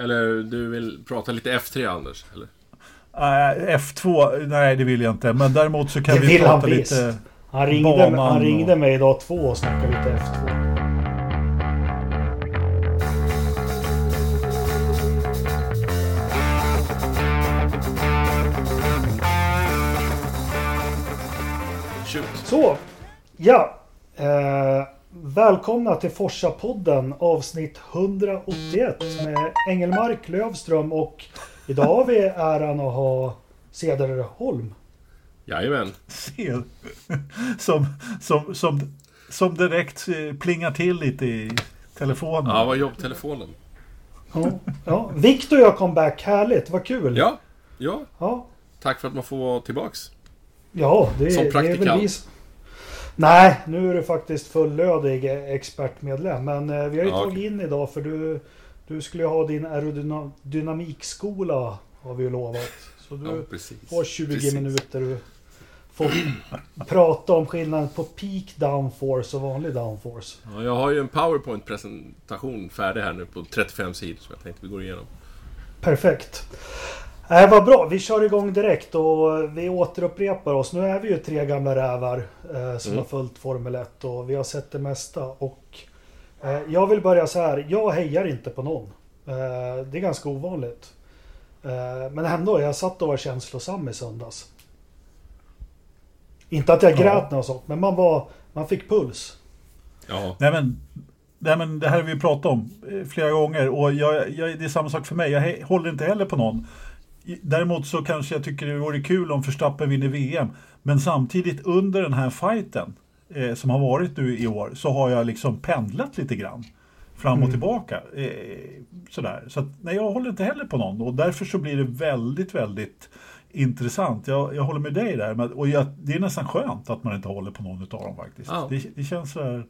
Eller du vill prata lite F3 Anders? Eller? Uh, F2, nej det vill jag inte. Men däremot så kan det vi vill prata han lite visst. Han ringde, han ringde mig idag två och snackade lite F2. Shoot. Så, ja. Eh, välkomna till Forsa-podden avsnitt 181 med Engelmark, Lövström och idag har vi äran att ha Cederholm. Jajamän. Som, som, som, som direkt eh, plingar till lite i telefonen. Ja, vad jobbtelefonen. Ja, ja. Viktor gör comeback, härligt, vad kul. Ja, ja. Ja, Tack för att man får vara tillbaks. ja det, Som det är väl praktikant. vi Nej, nu är du faktiskt fullödig expertmedlem. Men eh, vi har ju Ja, tagit in idag för du, du skulle ha din aerodynamikskola har vi ju lovat. Så du Ja, får 20 Precis. minuter du får prata om skillnaden på peak downforce och vanlig downforce. Ja, jag har ju en PowerPoint-presentation färdig här nu på 35 sidor som jag tänkte vi går igenom. Perfekt. Äh, vad bra, vi kör igång direkt och vi återupprepar oss. Nu är vi ju tre gamla rävar eh, som Mm. har följt Formel 1 och vi har sett det mesta. Och eh, jag vill börja så här, jag hejar inte på någon. Eh, det är ganska ovanligt. Eh, men ändå, jag satt och var känslosam i söndags. Inte att jag Ja. grät något sånt, men man, var, man fick puls. Ja, Nej, men, nej men det här har vi pratat om eh, flera gånger och jag, jag, det är samma sak för mig. Jag håller inte heller på någon. Däremot så kanske jag tycker det vore kul om Verstappen vinner VM. Men samtidigt under den här fighten eh, som har varit nu i år så har jag liksom pendlat lite grann. Fram och Mm. tillbaka. Eh, sådär. Så att, nej, jag håller inte heller på någon och därför så blir det väldigt, väldigt intressant. Jag, jag håller med dig där. Men, och jag, det är nästan skönt att man inte håller på någon av dem faktiskt. Ja. Det, det känns så här...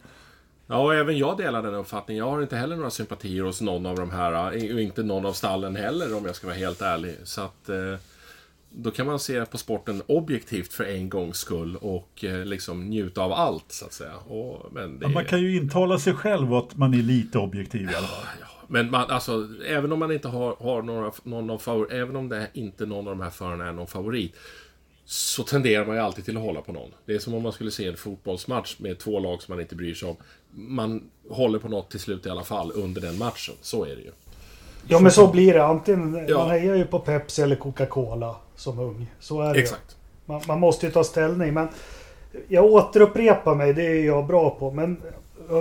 Ja, och även jag delar den uppfattningen. Jag har inte heller några sympatier hos någon av de här. eh, Och inte någon av stallen heller om jag ska vara helt ärlig. Så att... Eh, då kan man se på sporten objektivt för en gångs skull och eh, liksom njuta av allt, så att säga. Och, men det man kan ju intala sig själv att man är lite objektiv i alla fall. Ja, men man, alltså, även om man inte har, har några, någon av favor, även om det inte någon av de här förarna är någon favorit, så tenderar man ju alltid till att hålla på någon. Det är som om man skulle se en fotbollsmatch med två lag som man inte bryr sig om. Man håller på något till slut i alla fall under den matchen. Så är det ju. Ja men så blir det. Antingen, Ja. man hejar ju på Pepsi eller Coca-Cola som ung. Så är det. Exakt. Man, man måste ju ta ställning. Men jag återupprepar mig, det är jag bra på. Men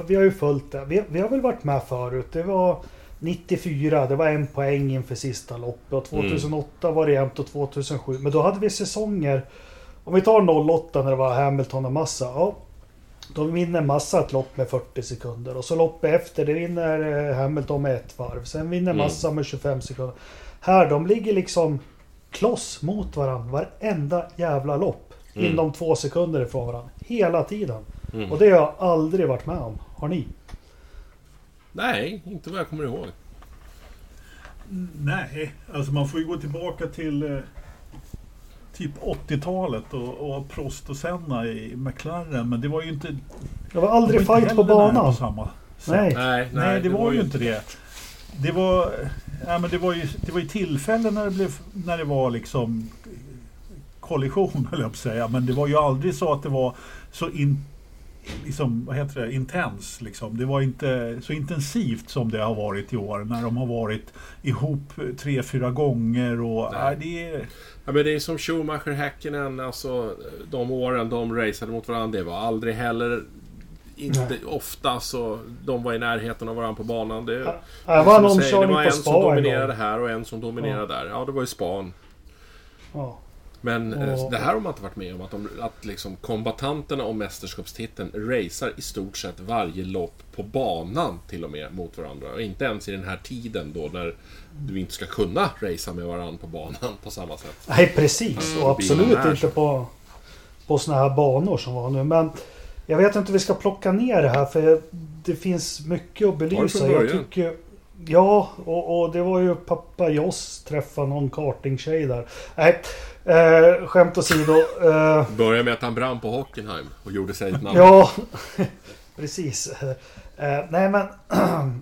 vi har ju följt det. Vi, vi har väl varit med förut. Det var 94, det var en poäng inför sista loppet. Och 2008 var det jämnt och 2007. Men då hade vi säsonger. Om vi tar 08 när det var Hamilton och Massa. Ja, då vinner Massa ett lopp med 40 sekunder. Och så loppet efter, det vinner eh, Hamilton med ett varv. Sen vinner Mm. Massa med 25 sekunder. Här, de ligger liksom kloss mot varandra varenda jävla lopp. Mm. Inom två sekunder ifrån varandra. Hela tiden. Mm. Och det har jag aldrig varit med om. Har ni? Nej, inte vad jag kommer ihåg. Nej, alltså man får ju gå tillbaka till eh, typ 80-talet och, och Prost och Senna i McLaren. Men det var ju inte... Det var aldrig det var fight på banan. På samma sätt. Nej. Nej, Nej, det, var ju inte det. Det var, ja, men det var ju det var ju tillfällen när det, blev, när det var liksom kollision, höll jag på att säga. Men det var ju aldrig så att det var så in, liksom, vad heter det, intens. Liksom. Det var inte så intensivt som det har varit i år när de har varit ihop tre, fyra gånger. Och, Nej. ja, det är, Ja, men det är som Schumacher, Häkkinen, alltså de åren de raceade mot varandra. Det var aldrig heller... Inte Nej. ofta så de var i närheten av varandra på banan. Det, Ja, Det var som någon säger, det var en som dominerade här och en som dominerade där. Ja, det var ju span. Ja. Men eh, Och- det här har man inte varit med om. Att, de, att liksom kombatanterna om mästerskapstiteln racear i stort sett varje lopp på banan till och med mot varandra. Och inte ens i den här tiden då när du inte ska kunna racea med varandra på banan på samma sätt. Nej precis. Mm, Och absolut inte på, på såna här banor som var nu. Men jag vet inte hur vi ska plocka ner det här. För det finns mycket att belysa. Jag tycker, ja, och, och det var ju pappa Joss träffa någon kartingtjej där. Nej, eh, skämt åsido. Eh, Börjar med att han brann på Hockenheim och gjorde sig ett namn. Ja, precis. Eh, nej men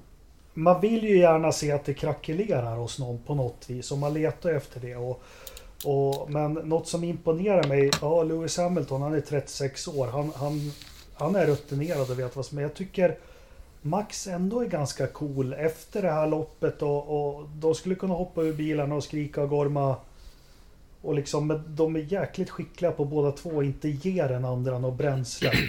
man vill ju gärna se att det krackelerar hos någon på något vis och man letar efter det. Och, och, men något som imponerar mig, ja Lewis Hamilton han är 36 år, han, han, han är rutinerad och vet vad som är. Jag tycker Max ändå är ganska cool efter det här loppet och, och de skulle kunna hoppa ur bilarna och skrika och gorma. Och liksom, men de är jäkligt skickliga på båda två och inte ger den andra något bränsle.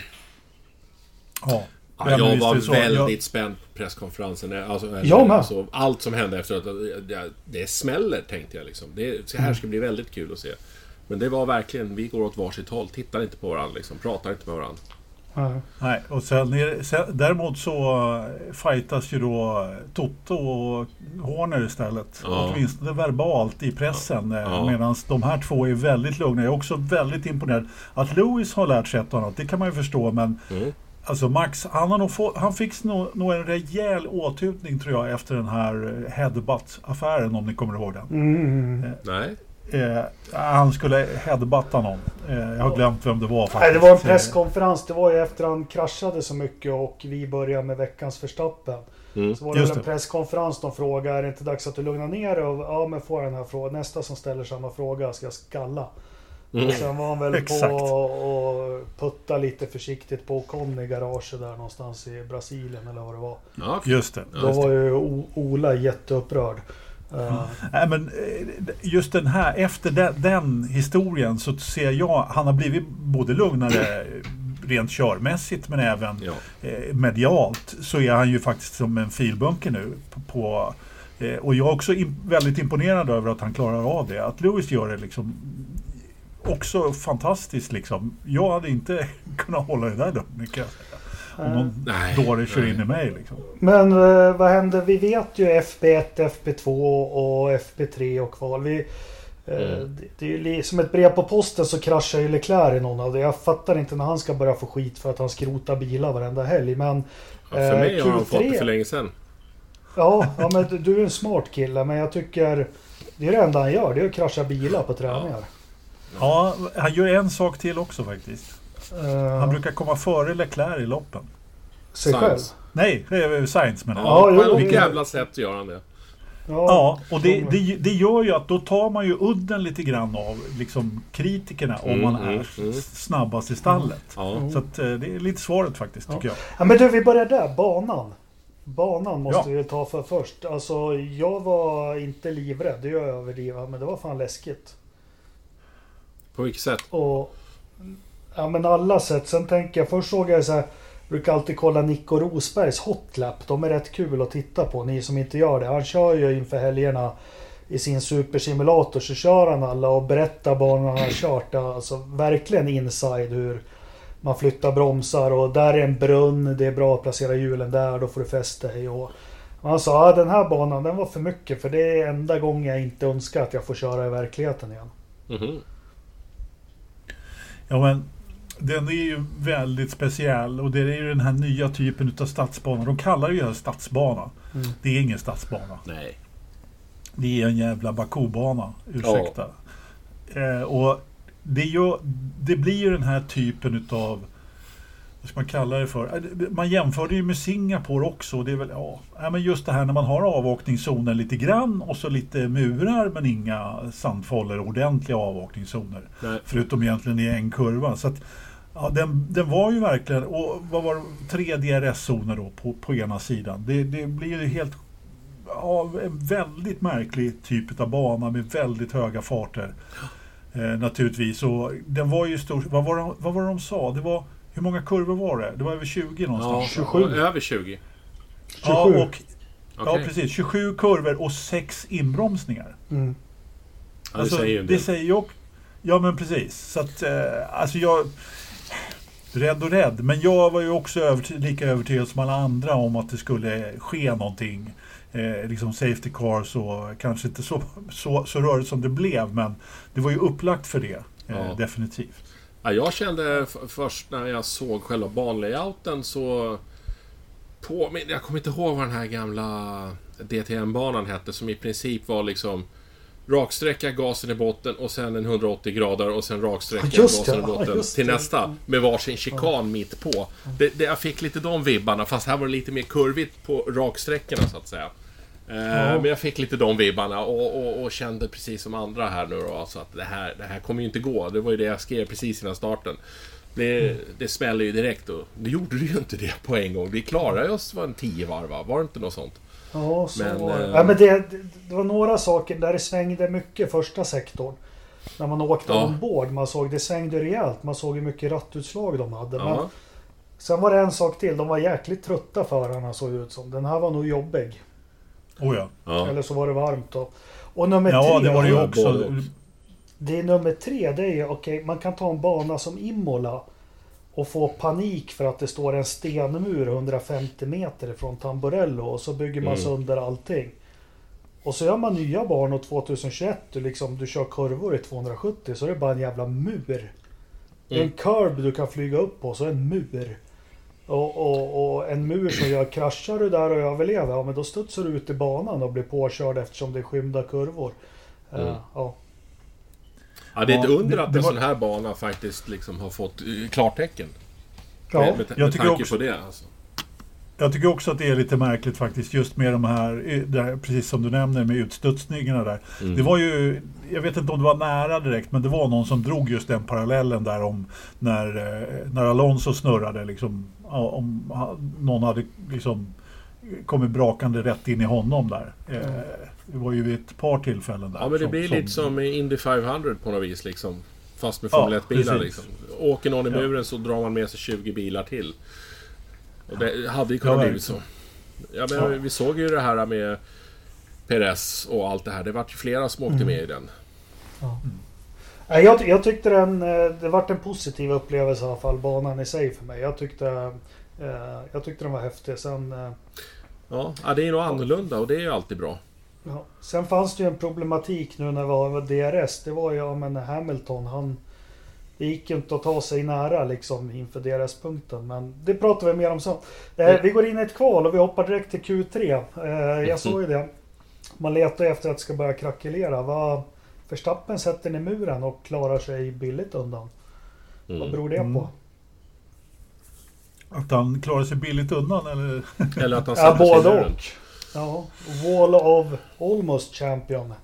Ja. Ja, jag var så. väldigt Jag- spänd på presskonferensen. Alltså, eller, Jag med. alltså, allt som hände efteråt. Det, det smäller, tänkte jag. Liksom. Det så här ska bli väldigt kul att se. Men det var verkligen, vi går åt varsitt håll. Tittar inte på varandra, liksom, pratar inte med varandra. Ja. Nej, och sen, är- sen, däremot så eh, fightas ju då Toto och Horner istället. Ja. Åtminstone verbalt i pressen. eh, Ja. Medan de här två är väldigt lugna. Jag är också väldigt imponerad. Att Lewis har lärt sig ett och annat, det kan man ju förstå. Men Mm. alltså Max, han, har nog få, han fick nog, nog en rejäl åthutning tror jag efter den här eh, headbutt-affären om ni kommer ihåg den. Mm. Nej. Eh, han skulle headbutta någon. Eh, jag har glömt vem det var faktiskt. Nej, det var en presskonferens. Det var ju efter han kraschade så mycket och vi började med veckans förstappen. Mm. Så var det Just väl en det. presskonferens. De frågade, är det inte dags att du lugnar ner dig? Och, ja, men får den här frågan. Nästa som ställer samma fråga ska jag skalla. Mm. Och sen var han väl på och putta lite försiktigt på Ocon i garaget där någonstans i Brasilien eller vad det var. Ja, okej. Just det. Ja, Då just var ju Ola jätteupprörd. Eh, Nej, men eh, just den här, efter den, den historien så ser jag, han har blivit både lugnare rent körmässigt men även Ja. eh, medialt så är han ju faktiskt som en filbunke nu. På, eh, och jag är också im- väldigt imponerad över att han klarar av det. Att Lewis gör det liksom också fantastiskt liksom. Jag hade inte kunnat hålla det där lugnet kan jag säga. Om någon Nej, dåre kör nej. in i mig liksom. Men eh, vad händer? Vi vet ju FB1, FB2 och FB3 och kval. Vi, eh, Mm. det, det är ju som ett brev på posten så kraschar ju Leclerc i någon av det. Jag fattar inte när han ska börja få skit för att han skrotar bilar varenda helg. Men Ja, för mig Eh, har han Q3. fått det för länge sedan. ja, ja men du- du är en smart kille. Men jag tycker det är det enda han gör. Det är att krascha bilar på träningar. Ja, han gör en sak till också faktiskt. Eh, Han brukar komma före Leclerc i loppen. sig själv. Nej, det är Sainz menar jag. Ja, Ja, på ett jävla sätt gör han det. Ja, och det, de- det, det gör ju att då tar man ju udden lite grann av liksom, kritikerna om Mm, man mm, är mm. snabbast i stallet. Ja. Så att, eh, det är lite svaret faktiskt, Ja. tycker jag. Ja, men du, vi börjar där. Banan. Banan måste Ja. vi ta för först. Alltså, jag var inte livrädd. Det gör jag överdriva. Men det var fan läskigt. På vilket sätt? Och... Ja, men alla sätt. Sen tänker jag, först såg jag så här. Brukar alltid kolla Nico Rosbergs hotlap. De är rätt kul att titta på, ni som inte gör det. Han kör ju inför helgerna i sin supersimulator så kör han alla och berättar banorna han har kört. Alltså verkligen inside hur man flyttar bromsar och där är en brunn. Det är bra att placera hjulen där, då får du fästa dig. Och och han sa att den här banan den var för mycket för det är enda gången jag inte önskar att jag får köra i verkligheten igen. Mhm. Ja, men den är ju väldigt speciell och det är ju den här nya typen av stadsbana. De kallar det ju stadsbana. Mm. Det är ingen stadsbana. Nej. Det är en jävla Bakubana, ursäkta. Eh, och det, gör, det blir ju den här typen utav vad ska man kalla det för? Det- Man jämför det ju med Singapore också. Det är väl, ja, ja, men just det här när man har avåkningszoner lite grann och så lite murar men inga sandfållor, ordentliga avåkningszoner. Nej. Förutom egentligen i en kurva. Så att, ja, den, den var ju verkligen, och vad var det, tre DRS-zoner då på, på ena sidan. Det, det blir ju helt, ja, en väldigt märklig typ av bana med väldigt höga farter. Eh, naturligtvis. Och den var ju stor, vad var, det, vad var det de sa? Det var, hur många kurvor var det? Det var över 20 Ja, någonstans. 27. Över 20. Ja, 27. och, ja, Okej. precis. 27 kurvor och 6 inbromsningar. Mm. Ja, det säger ju del. det säger ju också, Ja men precis. Så att, eh, alltså jag... Rädd och rädd. Men jag var ju också överty- lika övertygad som alla andra om att det skulle ske någonting. Eh, liksom safety cars och kanske inte så, så, så rörigt som det blev. Men det var ju upplagt för det. Eh, Ja. Definitivt. Ja, jag kände först när jag såg själva banlayouten så... På, men jag kommer inte ihåg vad den här gamla DTM-banan hette som i princip var liksom... raksträcka, gasen i botten och sen en 180 grader och sen raksträcka, det, gasen i ja, botten just till det. nästa. Med varsin chikan mitt på. Det, det, jag fick lite de vibbarna, fast här var det lite mer kurvigt på raksträckorna så att säga. Eh, Men jag fick lite de vibbarna och, och, och kände precis som andra här nu då, alltså att det här, det här kommer ju inte gå. Det var ju det jag skrev precis innan starten. Det, det smäller ju direkt och det gjorde det ju inte det på en gång. Vi klarade oss var en 10 varv va? Var det inte något sånt? Ja, så Men, var det. eh, Ja, men det, det, var några saker där det svängde mycket första sektorn. När man åkte Ja. ombord. Man såg det svängde rejält. Man såg hur mycket rattutslag de hade. Men sen var det en sak till. De var jäkligt trötta förarna såg ut som. Den här var nog jobbig. Oh ja. ja. Eller så var det varmt då. Och nummer Ja, tre. det var det ju också. Det är nummer tre. Det är ju okej. man kan ta en bana som Imola. Och få panik för att det står en stenmur 150 meter ifrån Tamburello. Och så bygger man Mm. sönder allting. Och så gör man nya banor 2021. Du, liksom, du kör kurvor i 270 så är det bara en jävla mur. Är en Mm. curb du kan flyga upp på, så en mur. Och, och, och en mur som gör, kraschar du där och överlever, ja men då studsar du ut i banan och blir påkörd eftersom det är skymda kurvor. Eh, Mm. ja. Ja, det är ett Ja, under att det en var- sån här bana faktiskt liksom har fått eh, klartecken. Ja. Med, med, Jag med tycker tanke också- på det. Alltså. Jag tycker också att det är lite märkligt faktiskt just med de här, där, precis som du nämner med utstudsningarna där. Mm. Det var ju, jag vet inte om det var nära direkt, men det var någon som drog just den parallellen där om när, eh, när Alonso snurrade liksom, ja, om någon hade liksom kommit brakande rätt in i honom där. Eh, Det var ju vid ett par tillfällen där. Ja, men det som- blir lite som Indy 500 på något vis liksom. Fast med Ja, Formel 1-bilar precis. liksom. Åker någon i Ja. muren så drar man med sig 20 bilar till. Och det hade ju kunnat Ja, blivit så. Ja, men Ja. Vi såg ju det här med Perez och allt det här. Det vart ju flera som åkte Mm. med i den. Nej, Jag, jag tyckte den, eh, det vart en positiv upplevelse i alla fall, banan i sig för mig. Jag tyckte, eh, jag tyckte den var häftig. Sen, eh, Ja, ja, det är nog annorlunda och det är ju alltid bra. ja. Sen fanns det ju en problematik nu när det var DRS. Det var ju, ja men Hamilton, han... Det gick ju inte att ta sig nära liksom inför DRS-punkten. Men det pratar vi mer om sen. Eh, vi går in i ett kval och vi hoppar direkt till Q3. Eh, jag såg ju det. Man letar efter att det ska börja krackelera. Vad Verstappen sätter i muren och klarar sig billigt undan. Vad Mm. beror det Mm. på? Att han klarar sig billigt undan eller? Eller att han Ja, både och. Ja, Wall of Almost Champion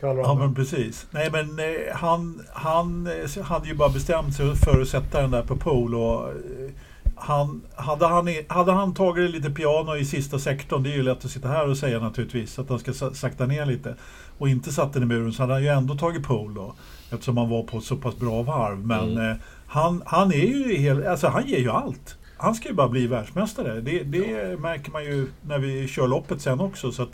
kallar Ja men precis. Nej men eh, han, han eh, hade ju bara bestämt sig för att sätta den där på pole och eh, han, hade, han, hade han tagit lite piano i sista sektorn, det är ju lätt att sitta här och säga naturligtvis, att han ska sa- sakta ner lite. Och inte satt den i muren så hade han ju ändå tagit pole då. Eftersom han var på ett så pass bra varv. Men Mm. eh, han, han är ju helt, alltså han ger ju allt. Han ska ju bara bli världsmästare. Det, det märker man ju när vi kör loppet sen också. Så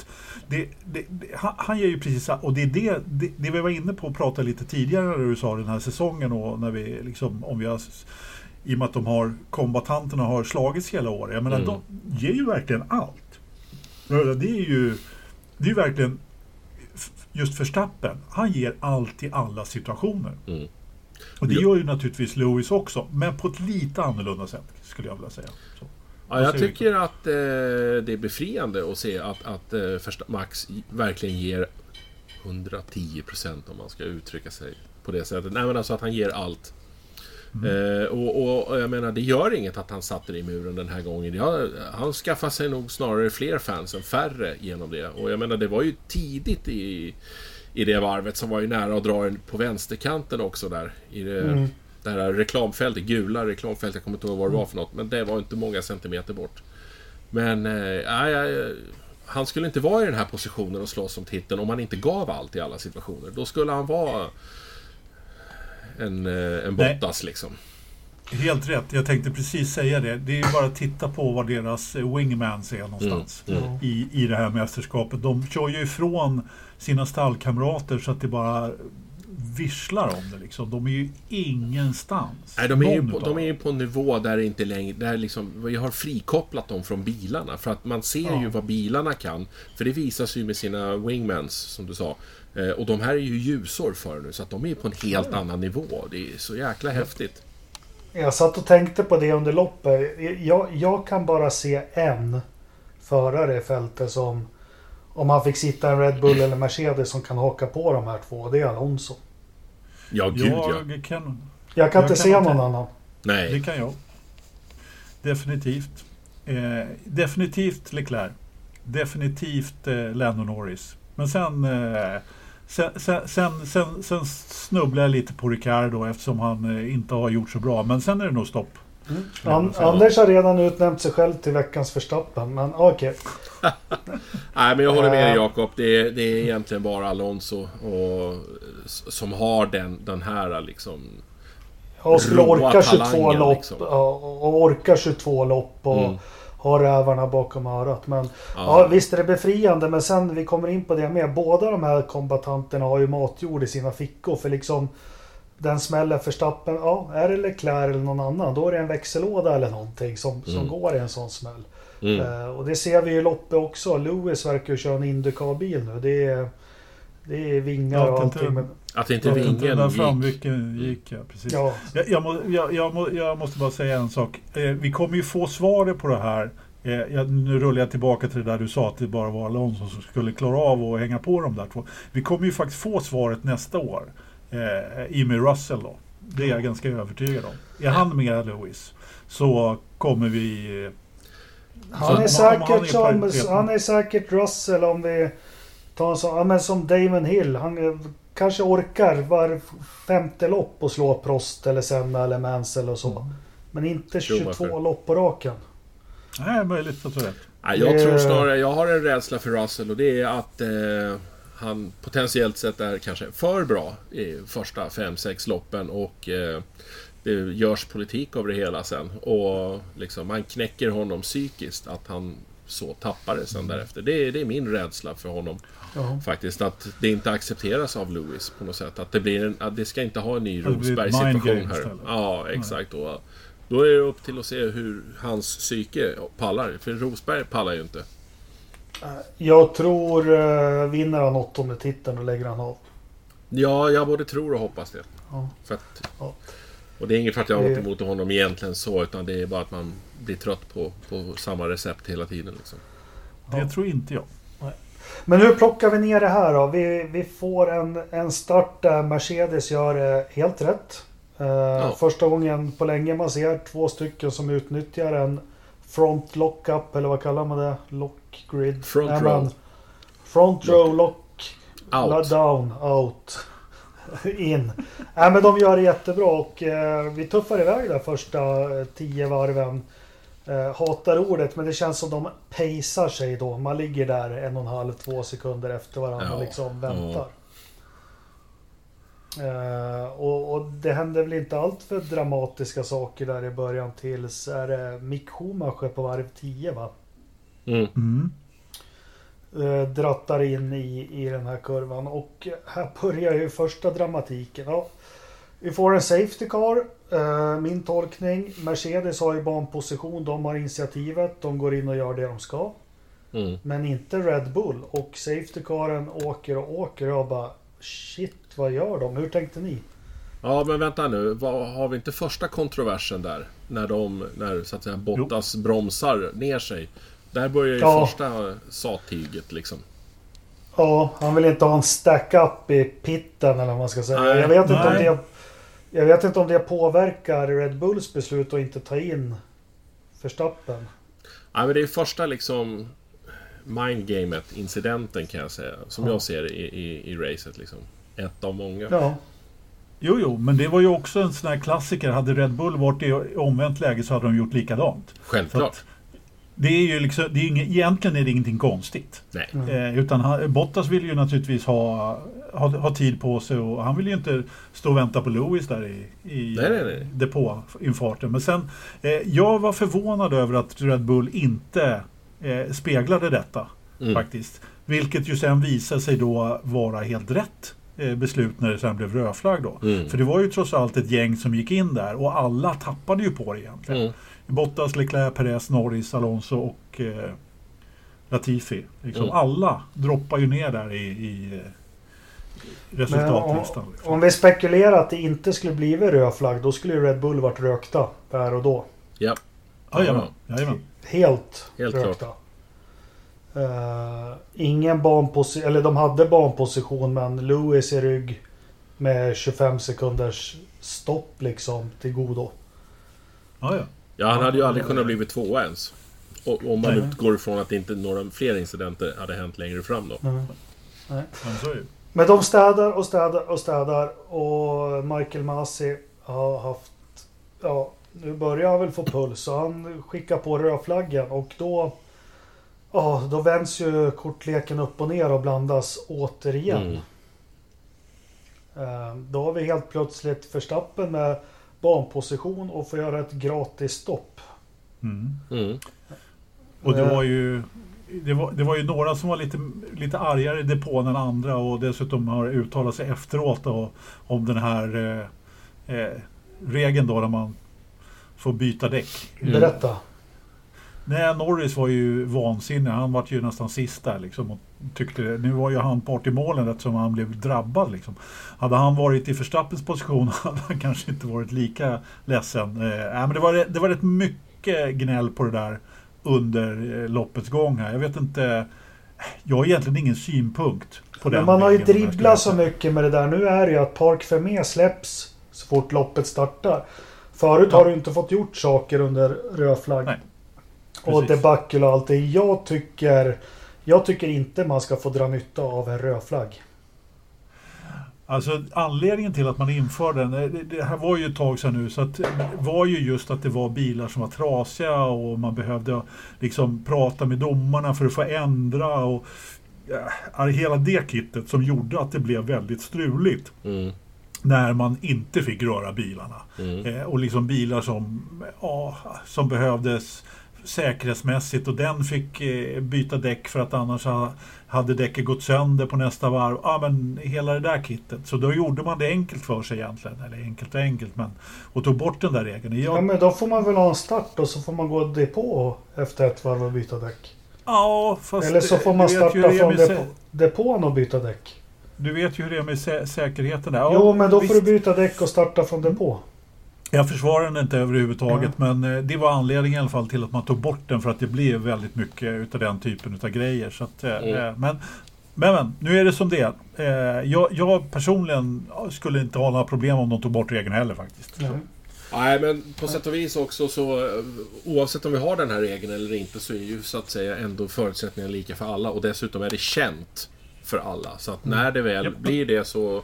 det, det, han, han ger ju precis. Och det är det, det, vi var inne på att prata lite tidigare när du sa den här säsongen och när vi liksom, om vi har i och med att de har kombatanterna har slagits hela året. Jag menar, Mm. de ger ju verkligen allt. Det är ju, det är ju verkligen just Verstappen. Han ger allt i alla situationer. Mm. Och det Ja. gör ju naturligtvis Lewis också, men på ett lite annorlunda sätt skulle jag vilja säga. Så. Ja, jag tycker att eh, det är befriande att se att, att eh, Versta- Max verkligen ger 110% om man ska uttrycka sig på det sättet. Nej men alltså att han ger allt. Mm. Eh, och, och, och jag menar, det gör inget att han satte det i muren den här gången. Ja, han skaffar sig nog snarare fler fans än färre genom det. Och jag menar, det var ju tidigt i, i det varvet som var ju nära att dra på vänsterkanten också där. I det, Mm. Det här reklamfältet, gula reklamfältet, jag kommer inte ihåg vad det var för något. Men det var inte många centimeter bort. Men, eh, nej, nej, han skulle inte vara i den här positionen och slåss om titeln om han inte gav allt i alla situationer. Då skulle han vara en, eh, en Nej. Bottas liksom. Helt rätt, jag tänkte precis säga det. Det är bara att titta på var deras eh, wingmans är någonstans. Mm, mm. I, I det här mästerskapet. De kör ju ifrån sina stallkamrater så att det bara visslar om det. Liksom. De är ju ingenstans. Nej, de är, ju på, de är ju på en nivå där det inte längre... Där liksom, vi har frikopplat dem från bilarna. För att man ser Ja. ju vad bilarna kan. För det visas ju med sina wingmans, som du sa. Eh, och de här är ju ljusår för nu, så att de är på en helt annan nivå. Det är så jäkla häftigt. Jag satt och tänkte på det under loppet. Jag, jag kan bara se en förare i fältet som Om han fick sitta en Red Bull eller Mercedes som kan haka på de här två, det är Alonso. Ja, gud ja. Jag kan, Jag kan Jag inte kan se inte- någon annan. det Nej. kan jag. Definitivt. Eh, definitivt Leclerc. Definitivt eh, Lando Norris. Men sen, eh, sen, sen, sen, sen, sen snubblar jag lite på Ricardo eftersom han eh, inte har gjort så bra. Men sen är det nog stopp. An- Ja. Anders har redan utnämnt sig själv till veckans Verstappen, men okej. Nej, men jag håller med dig Eh. Jakob. Det, är- det är egentligen bara Alonso och, som har den, den här liksom... Och skulle orka 22 talangen, lopp liksom. och orka 22 lopp och Mm. ha rävarna bakom örat. Men Ja. ja. visst är det befriande, men sen vi kommer in på det med. Båda de här kombatanterna har ju matjord i sina fickor för liksom den smäller Verstappen, ja är det Leclerc eller någon annan då är det en växellåda eller någonting som, som Mm. går i en sån smäll. Mm. Eh, och det ser vi i loppet också. Lewis verkar ju köra en Indycar-bil nu. Det är, det är vingar Ja, och allting. inte- Men, Att inte vet inte, vingen där gick. framrycken gick ja, precis. ja, Jag, jag, må, jag, jag, må, jag måste bara säga en sak. Eh, vi kommer ju få svaret på det här. Eh, jag, nu rullar jag tillbaka till det där du sa att det bara var Alonso som skulle klara av att hänga på de där två. Vi kommer ju faktiskt få svaret nästa år. Eh, med Russell då. Det är jag ganska övertygad om. Är han med Lewis så kommer vi... eh, Han Så är säkert han är som, han är säkert Russell om vi tar en sån, ja men som Damon Hill. Han eh, kanske orkar var femte lopp och slå Prost eller Senna eller Mansell och så. Men inte 22 Schumacher. lopp på raken. Nej, möjligt att du rätt. Nej, jag tror snarare, jag har en rädsla för Russell och det är att eh, han potentiellt sett är kanske för bra i första 5-6 loppen och eh, det görs politik av det hela sen. Och liksom, man knäcker honom psykiskt att han så tappar det sen därefter. Det är, det är min rädsla för honom. Ja. Faktiskt att det inte accepteras av Lewis på något sätt. Att det, blir en, att det ska inte ha en ny Rosberg-situation här. Ja, exakt. Och då är det upp till att se hur hans psyke pallar. För Rosberg pallar ju inte. Jag tror uh, vinner han åttonde titeln och lägger han av. Ja, jag både tror och hoppas det. Ja. Att, Ja. Och det är inget för att jag har något emot honom egentligen så, utan det är bara att man blir trött på, på samma recept hela tiden. Liksom. Det Ja. tror inte jag. Men hur plockar vi ner det här då? Vi, vi får en, en start där Mercedes gör det helt rätt. Eh, Första gången på länge man ser två stycken som utnyttjar en front lockup eller vad kallar man det? Lock grid? Front Nej, row. men Front row lock Out. down out. In. Nej men de gör det jättebra och eh, vi tuffar iväg där första eh, tio varven. Eh, hatar ordet men det känns som de pacear sig då. Man ligger där en och en halv, två sekunder efter varandra Ja, och liksom ja. väntar. Eh, och, och det händer väl inte allt för dramatiska saker där i början tills är det Mick Schumacher på varv 10 va? Mm. Mm. eh, drattar in i, i den här kurvan. Och här börjar ju första dramatiken. Ja, vi får en Safety Car. Eh, min tolkning. Mercedes har ju banposition. De har initiativet. De går in och gör det de ska. Mm. Men inte Red Bull. Och Safety Caren åker och åker. Jag bara shit, vad gör de? Hur tänkte ni? Ja, men vänta nu. Vad, har vi inte första kontroversen där? När de, när så att säga Bottas bromsar ner sig. Där börjar ju Ja. första sattyget liksom. Ja, han vill inte ha en stack-up i pitten eller vad man ska säga. Nej, jag, vet inte om nej. det, jag vet inte om det påverkar Red Bulls beslut att inte ta in Verstappen. Ja, men det är första liksom mindgamet, incidenten kan jag säga. Som Ja. jag ser det i, i, i racet liksom. Ett av många. Ja, Jo, jo, men det var ju också en sån här klassiker. Hade Red Bull varit i omvänt läge så hade de gjort likadant. Så Självklart. Det är ju liksom, det är inget, egentligen är det ingenting konstigt. Nej. Mm. Eh, utan han, Bottas vill ju naturligtvis ha, ha, ha tid på sig och han vill ju inte stå och vänta på Lewis där i, i Nej, nej, nej. depåinfarten. Men sen, eh, jag var förvånad över att Red Bull inte eh, speglade detta Mm. faktiskt. Vilket ju sen visade sig då vara helt rätt eh, beslut när det sen blev rödflagg då. Mm. För det var ju trots allt ett gäng som gick in där och alla tappade ju på det egentligen. Mm. Bottas, Leclerc, Perez, Norris, Alonso och eh, Latifi. Liksom Mm. Alla droppar ju ner där i, i eh, men om, resultatlistan. liksom. om vi spekulerar att det inte skulle bli röd flagg, då skulle ju Red Bull varit rökta där och då. Ja. Jajamän, jajamän. Helt, Helt rökta. Eh, ingen banposition, eller de hade banposition men Lewis i rygg med 25 sekunders stopp liksom till godo. Ja, ja. Ja, han hade ju aldrig kunnat blivit tvåa ens. Och, om man Nej. utgår ifrån att inte några fler incidenter hade hänt längre fram då. Mm. Men så är det ju. Men de städar och städar och städar och Michael Masi har haft... Ja, nu börjar han väl få puls så han skickar på rödflaggan och då... Ja, då vänds ju kortleken upp och ner och blandas återigen. Mm. Eh, Då har vi helt plötsligt Verstappen med banposition och får göra ett gratis stopp. Mm. Mm. Och det Eh. var ju... Det var, det var ju några som var lite, lite argare i depån än andra och dessutom har uttalat sig efteråt då, om den här eh, eh, regeln då där man får byta däck. Mm. Berätta. Nej, Norris var ju vansinnig. Han var ju nästan sist där liksom. Och tyckte, nu var ju han part i målen eftersom han blev drabbad. Liksom. Hade han varit i Verstappens position hade han kanske inte varit lika ledsen. Eh, men det, var, det var rätt mycket gnäll på det där under eh, loppets gång här. Jag vet inte. Jag har egentligen ingen synpunkt på den Men man har ju dribblat så mycket med det där. Nu är det ju att Park Fermé släpps så fort loppet startar. Förut Ja. har du inte fått gjort saker under röd flagg. Nej, Och debacle och allt det. Jag tycker, jag tycker inte man ska få dra nytta av en röd flagg. Alltså anledningen till att man införde den, eh, det, här var ju ett tag sedan nu, så att det var ju just att det var bilar som var trasiga och man behövde liksom prata med domarna för att få ändra och ja, hela det kittet som gjorde att det blev väldigt struligt Mm. när man inte fick röra bilarna. Mm. Eh, och liksom bilar som, ja, som behövdes säkerhetsmässigt och den fick eh, byta däck för att annars ha, hade däcket gått sönder på nästa varv. Ja, men hela det där kittet. Så då gjorde man det enkelt för sig egentligen. Eller enkelt och enkelt, men och tog bort den där regeln. Ja, Jag, men då får man väl ha en start och så får man gå depå efter ett varv och byta däck. ja, fast Eller så får man starta från depå, depån och byta däck. Du vet ju hur det är med sä säkerheten där. Ja, jo, men då får visst. du byta däck och starta från depå. Jag försvarar den inte överhuvudtaget men eh, det var anledningen i alla fall till att man tog bort den för att det blev väldigt mycket utav den typen utav grejer. Så att, eh, Mm. eh, men, men, men, nu är det som det är. Jag, jag personligen skulle inte ha några problem om de tog bort regeln heller faktiskt. Ja. Nej, men på sätt och vis också så oavsett om vi har den här regeln eller inte så är ju så att säga ändå förutsättningarna lika för alla och dessutom är det känt för alla. Så att när det väl blir det så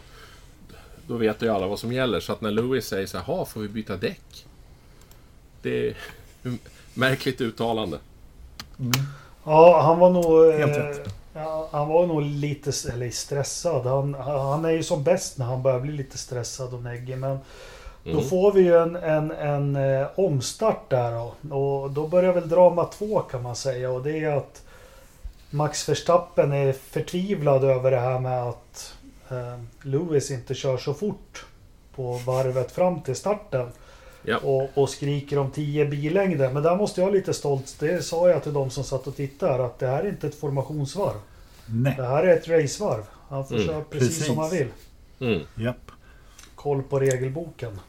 då vet ju alla vad som gäller. Så att när Louis säger så här, "Ha, får vi byta däck? Det är märkligt uttalande. Ja, han var nog... Helt eh, rätt. Ja, han var nog lite eller stressad. Han, han är ju som bäst när han börjar bli lite stressad och neggig. Men då Mm. får vi ju en, en, en eh, omstart där då. Och då börjar väl drama två kan man säga. Och det är att Max Verstappen är förtvivlad över det här med att Lewis inte kör så fort på varvet fram till starten. Ja. Och, och skriker om 10 billängder. Men där måste jag vara lite stolt. Det sa jag till de som satt och tittade. Att det här är inte ett formationsvarv. Nej, Det här är ett racevarv. Han får Mm, köra precis, precis. som han vill. Mm. japp. Koll på regelboken.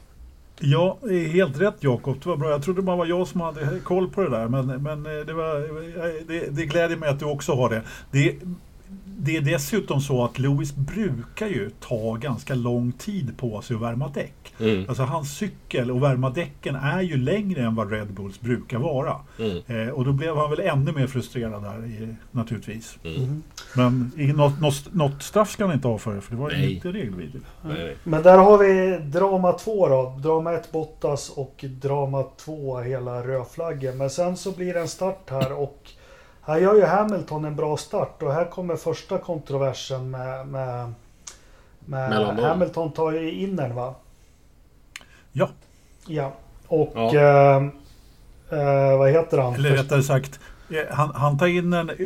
Ja, det är helt rätt Jakob. Det var bra. Jag trodde bara var jag som hade koll på det där. Men, men eh, det, var, det, det gläder mig att du också har det. det. Det är dessutom så att Lewis brukar ju ta ganska lång tid på sig att värma däck. Mm. Alltså hans cykel och värma däcken är ju längre än vad Red Bulls brukar vara. Mm. Eh, och då blev han väl ännu mer frustrerad där i, naturligtvis. Mm. Men i, något, något, något straff ska han inte ha för det, för det var ju Nej. inte regelvidrigt. Nej. Men där har vi drama två då. Drama 1 Bottas och drama 2 hela rödflaggen. Men sen så blir det en start här och här gör ju Hamilton en bra start och här kommer första kontroversen med, med, med. Hamilton tar ju in den va? Ja, Ja. Och Ja. eh, eh, vad heter han? eller rättare sagt, eh, han, han tar in en... eh,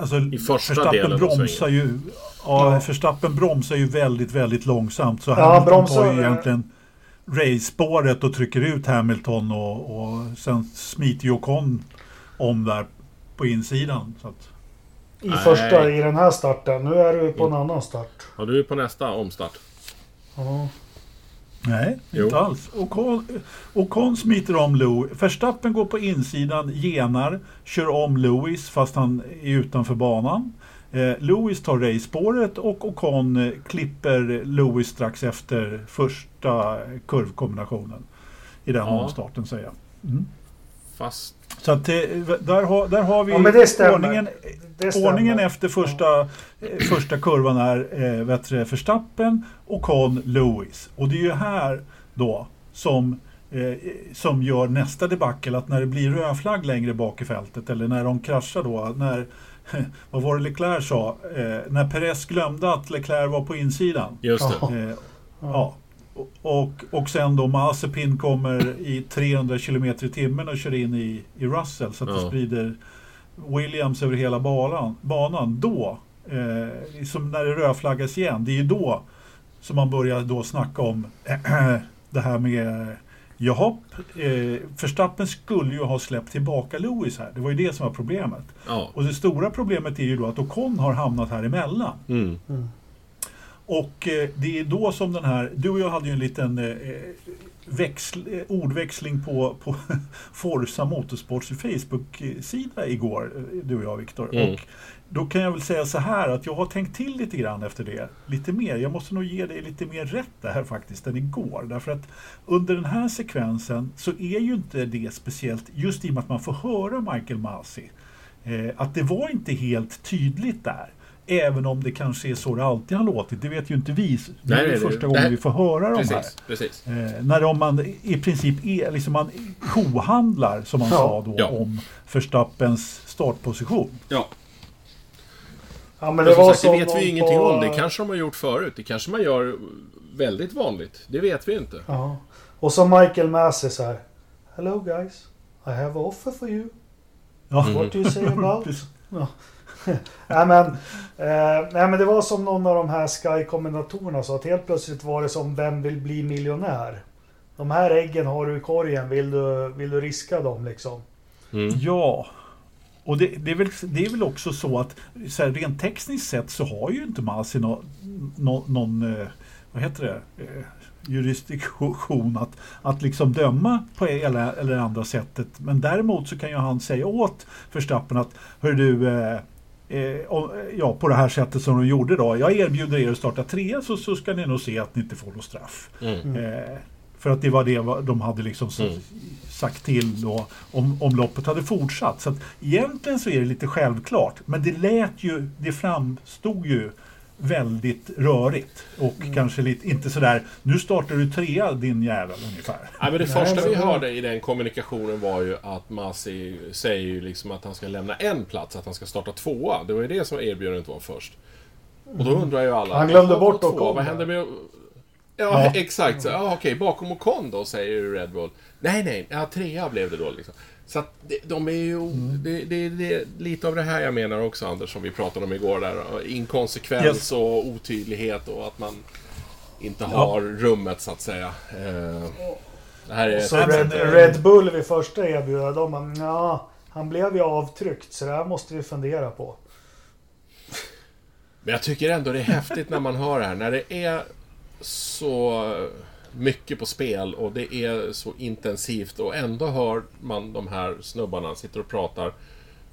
Alltså, I första av bromsar ju... Ja, Ja. Verstappen bromsar ju väldigt, väldigt långsamt. Så Ja, Hamilton bromsar- tar ju egentligen race-spåret och trycker ut Hamilton och, och sen smiter ju Ocon om där på insidan. Så att, I Nej. första, i den här starten. Nu är du på en annan start. Ja, du är på nästa omstart. Ja. Nej, Jo. inte alls. Ocon, Ocon smiter om Lewis. Verstappen går på insidan, genar, kör om Lewis fast han är utanför banan. Eh, Lewis tar racespåret och Ocon eh, klipper Lewis strax efter första kurvkombinationen. I den Ja. omstarten säger jag. Mm. Fast... Så att, eh, där, har, där har vi Ja, men det ordningen, Det. Ordningen efter första, eh, första kurvan är eh, vet du, Verstappen, Ocon, Lewis. Och det är ju här då som, eh, som gör nästa debacle att när det blir rödflagg längre bak i fältet eller när de kraschar då, när vad var det Leclerc sa? Eh, när Perez glömde att Leclerc var på insidan. Just det. Ja. Eh, ja. Och, och, och sen då Mazepin kommer i 300 km i timmen och kör in i, i Russell så att det Ja. sprider Williams över hela banan. banan. Då, eh, som när det rödflaggas igen, det är ju då som man börjar då snacka om det här med Jaha, eh, Verstappen skulle ju ha släppt tillbaka Lewis här. Det var ju det som var problemet. Ja. Och det stora problemet är ju då att Ocon har hamnat här emellan. Mm. Och eh, det är då som den här, du och jag hade ju en liten eh, växl, eh, ordväxling på, på Forza Motorsports Facebook-sida igår, du och jag Viktor. Mm. Och då kan jag väl säga så här att jag har tänkt till lite grann efter det. Lite mer. Jag måste nog ge dig lite mer rätt där faktiskt än igår. Därför att under den här sekvensen så är ju inte det speciellt, just i och med att man får höra Michael Masi, eh, att det var inte helt tydligt där. Även om det kanske är så det alltid har låtit. Det vet ju inte vi. Det är nej, det första det gången vi får höra de här. Precis, precis. Eh, när de man i princip är, liksom man kohandlar, som man Ja. sa då, Ja. om Verstappens startposition. Ja, Ja, men men det var sagt, det vet vi ju ingenting om. Det kanske de har gjort förut. Det kanske man gör väldigt vanligt. Det vet vi inte. Ja. Och så Michael Massey så här. Hello guys. I have an offer for you. Ja. What do you say about? Precis. nej, men, eh, nej men det var som någon av de här Sky-kommentatorerna sa att helt plötsligt var det som Vem vill bli miljonär? De här äggen har du i korgen, vill du, vill du riska dem liksom? Mm. Ja, och det, det, är väl, det är väl också så att så här, rent tekniskt sett så har ju inte Masi nå, nå, någon, eh, vad heter det, eh, jurisdiktion att, att liksom döma på det ena eller andra sättet. Men däremot så kan ju han säga åt Verstappen att, hör du, eh, ja, på det här sättet som de gjorde då. Jag erbjuder er att starta trea så, så ska ni nog se att ni inte får något straff. Mm. Eh, för att det var det de hade liksom Mm. sagt till då, om, om loppet hade fortsatt. Så att egentligen så är det lite självklart. Men det lät ju, det framstod ju väldigt rörigt. Och kanske lite, inte sådär, nu startar du trea din jävel ungefär. Nej, men det första vi hörde i den kommunikationen var ju att Masi säger ju liksom att han ska lämna en plats, att han ska starta tvåa. Det var ju det som erbjudandet var först. Och då undrar ju alla... Han glömde "Ja, bort Ocon Vad där." händer med... Ja, Ja. exakt. Så, ja, okej, bakom Ocon då, säger Red Bull. Nej, nej, ja, trea blev det då liksom. Så att de är ju... Det, det, det är lite av det här jag menar också, Anders, som vi pratade om igår där. Inkonsekvens Yes. och otydlighet och att man inte Ja. har rummet, så att säga. Eh, det här är... Så Red, Red Bull vid första erbjudandet, de bara, ja, han blev ju avtryckt så det här måste vi fundera på. Men jag tycker ändå det är häftigt när man hör det här. När det är så mycket på spel och det är så intensivt och ändå hör man de här snubbarna sitter och pratar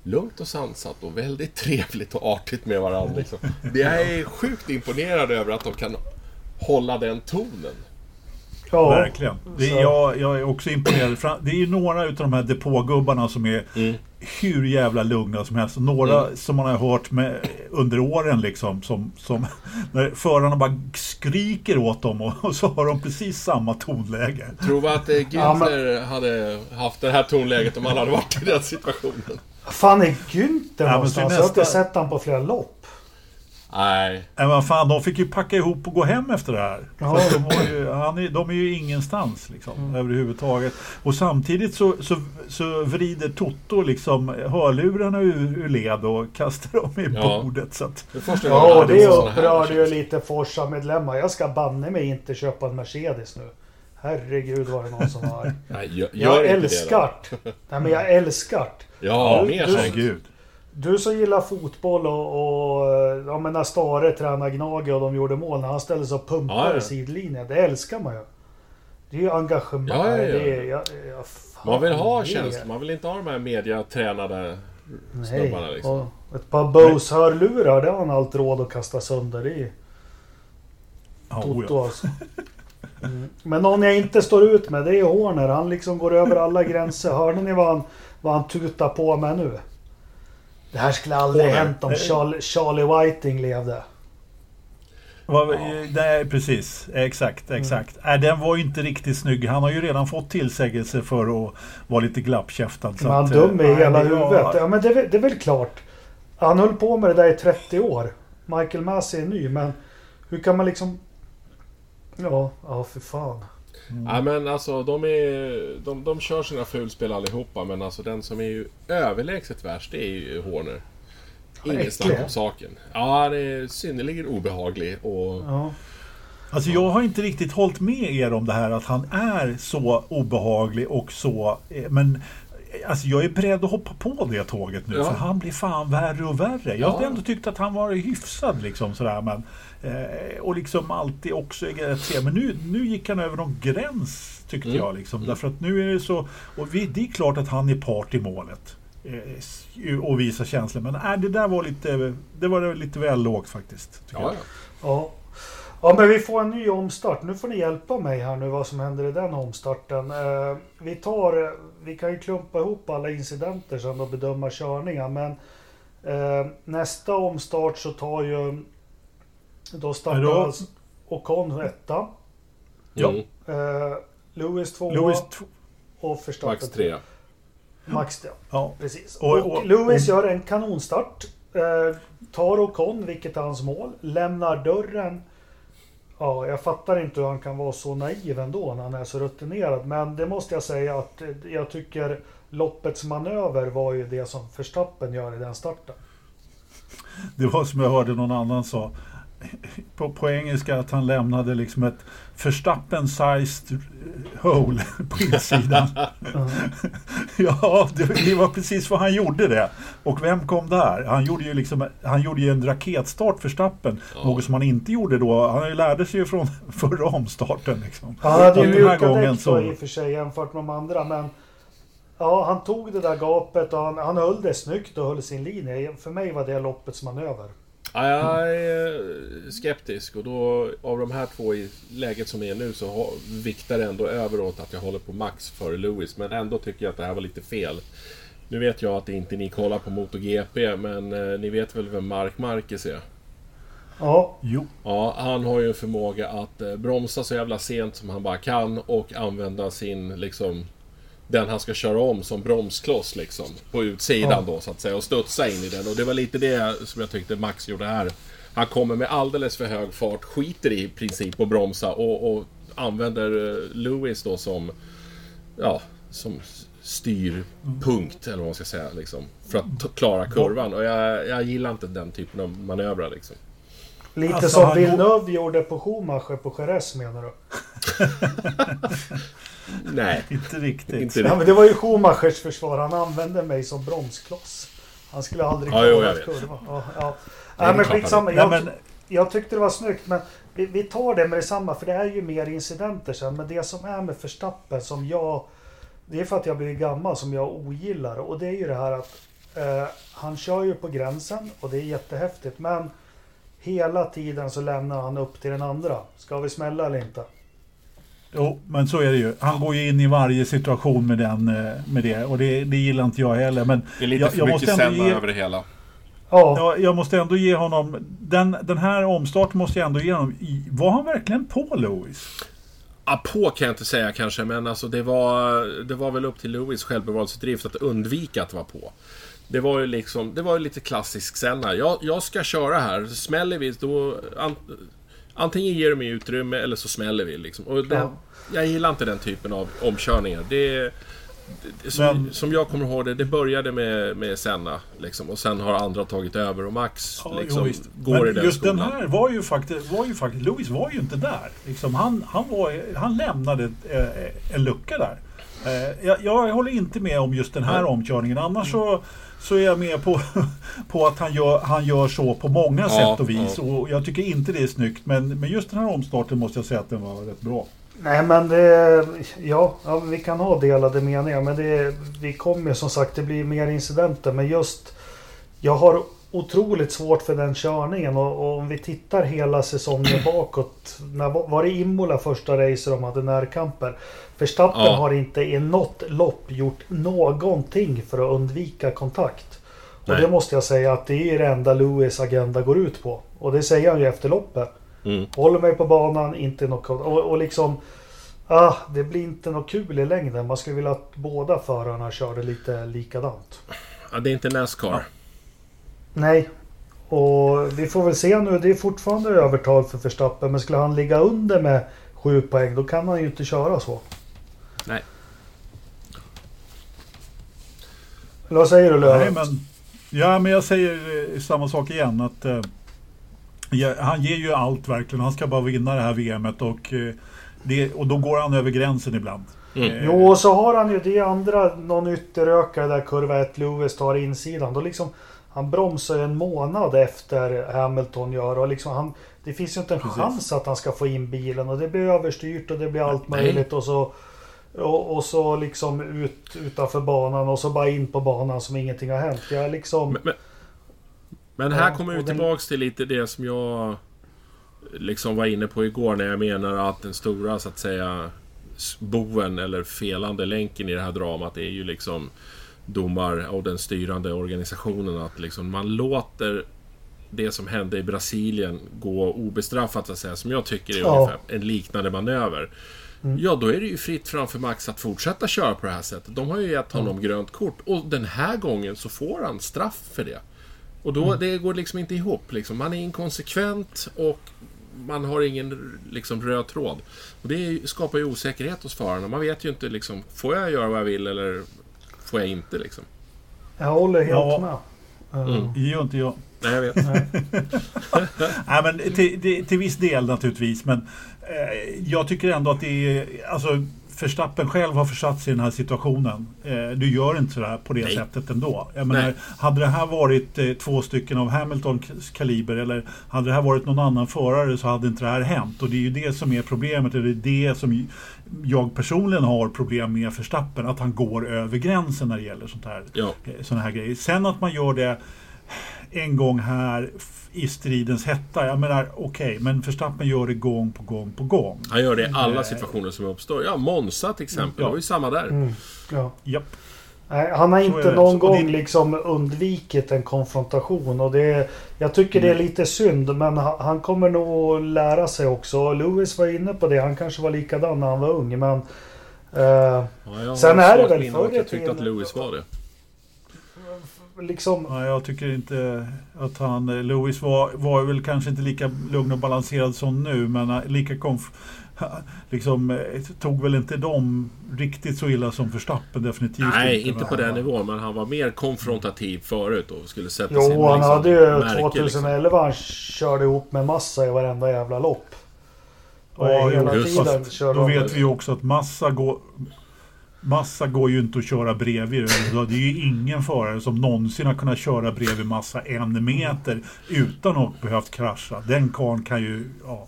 lugnt och sansat och väldigt trevligt och artigt med varandra. Liksom. Jag är sjukt imponerad över att de kan hålla den tonen. Ja, Verkligen. Det, jag, jag är också imponerad. Det är ju några utav de här depågubbarna som är Mm. hur jävla lugna som helst. Några som man har hört med, under åren liksom. Som, som, när förarna bara skriker åt dem och, och så har de precis samma tonläge. Tror vi att eh, Ja, men- Günther hade haft det här tonläget om han hade varit i den situationen? Fan är Günther men någonstans? så Jag har inte nästa- sett han på flera lopp. Nej. Men vad fan, de fick ju packa ihop och gå hem efter det här. Ja. De, var ju, han är, de är ju ingenstans liksom, överhuvudtaget. Och samtidigt så, så, så vrider Toto liksom hörlurarna ur, ur led och kastar dem i Ja. bordet. Så att, Det första Ja, jag och det upprörde ju lite Forsa-medlemmar. Jag ska banne mig inte köpa en Mercedes nu. Herregud var det någon som var. Nej, Jag gör inte älskar det det. Nej men jag älskar det. då. Ja, Du- mer du- sånt. Du som gillar fotboll och, och ja, men när Stare tränade Gnage och de gjorde mål, när han ställde sig och pumpade Ja, ja. i sidlinjen. Det älskar man ju. Det är ju engagemang. Ja, ja, ja. Det är, ja, Man vill ha tjänster, man vill inte ha de här mediatränade Nej, snubbarna liksom. och ett par Bose-hörlurar, det har han allt råd att kasta sönder. Toto oh, ja. alltså. Mm. Men någon jag inte står ut med, det är Horner. Han liksom går över alla gränser. Hörde ni vad han, vad han tutar på med nu? Det här skulle aldrig Horner. hänt om Charlie, Charlie Whiting levde. Eh, Nej, precis. Exakt, exakt. Nej, den var ju inte riktigt snygg. Han har ju redan fått tillsägelse för att vara lite glappkäftad. så Men han att, dum i eh, hela huvudet. Ja men det, är väl- det är väl klart. Han höll på med det där i 30 år. Michael Massey är ny men hur kan man liksom... Ja, ja för fan. Ja men alltså de är... De, de kör sina fulspel allihopa men alltså den som är ju överlägset värst det är ju Horner. Snack om saken. Ja, han är synnerligen obehaglig och... Ja. Alltså jag har inte riktigt hållit med er om det här att han är så obehaglig och så... eh, Men eh, alltså jag är beredd att hoppa på det tåget nu Ja. för han blir fan värre och värre. Jag har Ja. ändå tyckt att han var hyfsad liksom sådär men... Eh, och liksom alltid också trevlig. Men nu, nu gick han över någon gräns tyckte Mm. jag liksom. Därför att nu är det så... Och vi, det är klart att han är part i målet. Eh, och visar känslor. Men äh, det där var lite... Det var lite väl lågt faktiskt. tycker Ja, jag. ja. Ja. Ja men vi får en ny omstart. Nu får ni hjälpa mig här nu vad som händer i den omstarten. Eh, vi tar, vi kan ju klumpa ihop alla incidenter sen och bedöma körningar men eh, nästa omstart så tar ju då startar alltså Ocon etta. Ja. Mm. Eh, Lewis tvåa Louis... t- och Verstappen Max 3. Max det, Ja. precis. Och- Och, och- Lewis och- gör en kanonstart. Eh, tar Ocon, vilket är hans mål. Lämnar dörren. Ja, jag fattar inte hur han kan vara så naiv ändå när han är så rutinerad. Men det måste jag säga att jag tycker loppets manöver var ju det som Verstappen gör i den starten. Det var som jag hörde någon annan sa på, på engelska att han lämnade liksom ett Verstappen-sized hole på insidan. ja, det, det var precis vad han gjorde det. Och vem kom där? Han gjorde ju liksom han gjorde ju en raketstart Verstappen. Ja. Något som han inte gjorde då. Han lärde sig ju från förra omstarten. Liksom. Han hade ju mjuka så- i och för sig jämfört med de andra. Men ja, han tog det där gapet och han, han höll det snyggt och höll sin linje. För mig var det loppets manöver. Ja, jag är skeptisk och då av de här två i läget som är nu så viktar det ändå över åt att jag håller på Max före Lewis. Men ändå tycker jag att det här var lite fel. Nu vet jag att inte ni kollar på MotoGP men eh, ni vet väl vem Mark Marquez är? Ja, Jo, Ja, han har ju en förmåga att eh, bromsa så jävla sent som han bara kan och använda sin liksom den han ska köra om som bromskloss liksom. På utsidan Ja. då så att säga och studsa in i den. Och det var lite det som jag tyckte Max gjorde här. Han kommer med alldeles för hög fart, skiter i princip att bromsa och, och använder eh, Lewis då som Ja, som styrpunkt eller vad man ska säga liksom. För att klara kurvan. Och jag, jag gillar inte den typen av manövrar liksom. lite Alltså, som han- Villeneuve gjorde på Schumacher på Jerez menar du? Nej, inte riktigt. inte Ja, riktigt. men det var ju Schumachers försvar. Han använde mig som bromskloss. Han skulle aldrig Ja, klara jo, jag en vet. kurva. Ja, ja. Nej, men skitsamma. Nej, Jag, men, jag tyckte det var snyggt, men vi, vi tar det med detsamma. För det är ju mer incidenter sen. Men det som är med Verstappen som jag... Det är för att jag blir gammal som jag ogillar. Och det är ju det här att eh, han kör ju på gränsen och det är jättehäftigt. Men hela tiden så lämnar han upp till den andra. Ska vi smälla eller inte? Jo, men så är det ju. Han går ju in i varje situation med, den, eh, med det och det, det gillar inte jag heller. Men Det är lite jag, för jag mycket Senna ge, över det hela. Ja, ja, jag måste ändå ge honom... Den, den här omstarten måste jag ändå ge honom. Var han verkligen på Lewis? Ja, på kan jag inte säga kanske, men alltså det var, det var väl upp till Lewis självbevarelsedrift att undvika att vara på. Det var ju liksom, det var ju lite klassisk Senna. Jag, jag ska köra här, smäller vi då... An, antingen ger du mig utrymme eller så smäller vi liksom. Och det, Ja. Jag gillar inte den typen av omkörningar. Det, det som, Men- som jag kommer ihåg det, det började med, med Senna. Liksom, och sen har andra tagit över och Max Ja, jo, liksom, visst. går Men i den just skolan. den här var ju faktiskt... Var ju faktiskt Lewis var ju inte där. Liksom, han, han, var, han lämnade eh, en lucka där. Eh, jag, jag håller inte med om just den här Nej. omkörningen. Annars så, så är jag med på, på att han gör, han gör så på många Ja, sätt och vis. ja. Och jag tycker inte det är snyggt. Men, men just den här omstarten måste jag säga att den var rätt bra. Nej men det, ja, ja, vi kan ha delade meningar men det, vi kommer som sagt det blir mer incidenter men just jag har otroligt svårt för den körningen och, och om vi tittar hela säsongen bakåt. När, var det Imola första racer de hade närkamper? Verstappen Ja. har inte i något lopp gjort någonting för att undvika kontakt. Och Nej. det måste jag säga att det är det enda Lewis agenda går ut på. Och det säger han ju efter loppet. Mm. Håller mig på banan, inte något... Och, och liksom... Ah, det blir inte något kul i längden. Man skulle vilja att båda förarna körde lite likadant. Ja, det är inte Nascar. Nej. Och vi får väl se nu. Det är fortfarande övertag för Verstappen. Men skulle han ligga under med sju poäng då kan han ju inte köra så. Nej. Eller vad säger du Nej, Lööf? men, ja, men jag säger eh, samma sak igen. Att, eh, ja, han ger ju allt verkligen. Han ska bara vinna det här VMet och, eh, det, och då går han över gränsen ibland. Mm. Eh, Jo, och så har han ju det andra. Någon ytterökare där kurva 1 Lewis tar insidan. Då liksom... Han bromsar ju en månad efter Hamilton gör och liksom han... Det finns ju inte en Precis. chans att han ska få in bilen och det blir överstyrt och det blir allt Nej. möjligt och så... Och, och så liksom ut utanför banan och så bara in på banan som ingenting har hänt. Jag liksom... Men, men, men här Ja, kommer vi tillbaks till lite det som jag liksom var inne på igår när jag menar att den stora så att säga boven eller felande länken i det här dramat är ju liksom domar och den styrande organisationen att liksom man låter det som hände i Brasilien gå obestraffat så att säga, som jag tycker är Ja. ungefär en liknande manöver. Mm. Ja, då är det ju fritt framför Max att fortsätta köra på det här sättet. De har ju gett honom grönt kort och den här gången så får han straff för det. Och då, Mm. det går liksom inte ihop. Liksom. Man är inkonsekvent och man har ingen liksom, röd tråd. Och det skapar ju osäkerhet hos förarna. Man vet ju inte liksom, får jag göra vad jag vill eller får jag inte liksom? Jag håller helt Ja. med. Mm. Det gör inte jag. Nej, jag vet. Nej, men till, till, till viss del naturligtvis. Men eh, jag tycker ändå att det är... Alltså, Verstappen själv har försatt sig i den här situationen. Eh, du gör inte sådär på det Nej. sättet ändå. Jag menar, hade det här varit eh, två stycken av Hamiltons kaliber eller hade det här varit någon annan förare så hade inte det här hänt. Och det är ju det som är problemet. Och det är det som jag personligen har problem med Verstappen. Att han går över gränsen när det gäller sånt här Ja. sådana här grejer. Sen att man gör det en gång här i stridens hetta. Jag menar, okej, men Verstappen gör det gång på gång på gång. Han gör det i alla situationer som uppstår. Ja, Monza till exempel. Ja. Det var ju samma där. mm, ja. Japp. Nej, han har inte någon Så- gång det- liksom undvikit en konfrontation. Och det, jag tycker det är Mm. lite synd, men han, han kommer nog lära sig också. Lewis var inne på det. Han kanske var likadan när han var ung, men... eh, Ja, jag Sen är det väl att förr Jag tyckte att Lewis var det. Liksom... Ja, jag tycker inte att han... eh, Lewis var, var väl kanske inte lika lugn och balanserad som nu, men eh, lika konf... Liksom, eh, tog väl inte dem riktigt så illa som Verstappen definitivt Nej, inte va? på den nivån. Men han var mer konfrontativ förut och skulle sätta sin Jo, han liksom, hade ju märke, 2011 han körde ihop med Massa i varenda jävla lopp. Och Ja, hela jo, just tiden fast körde Då vet vi ju också att Massa går... Massa går ju inte att köra bredvid. Det är ju ingen förare som någonsin har kunnat köra bredvid Massa en meter utan att behövt krascha. Den karln kan ju... Ja.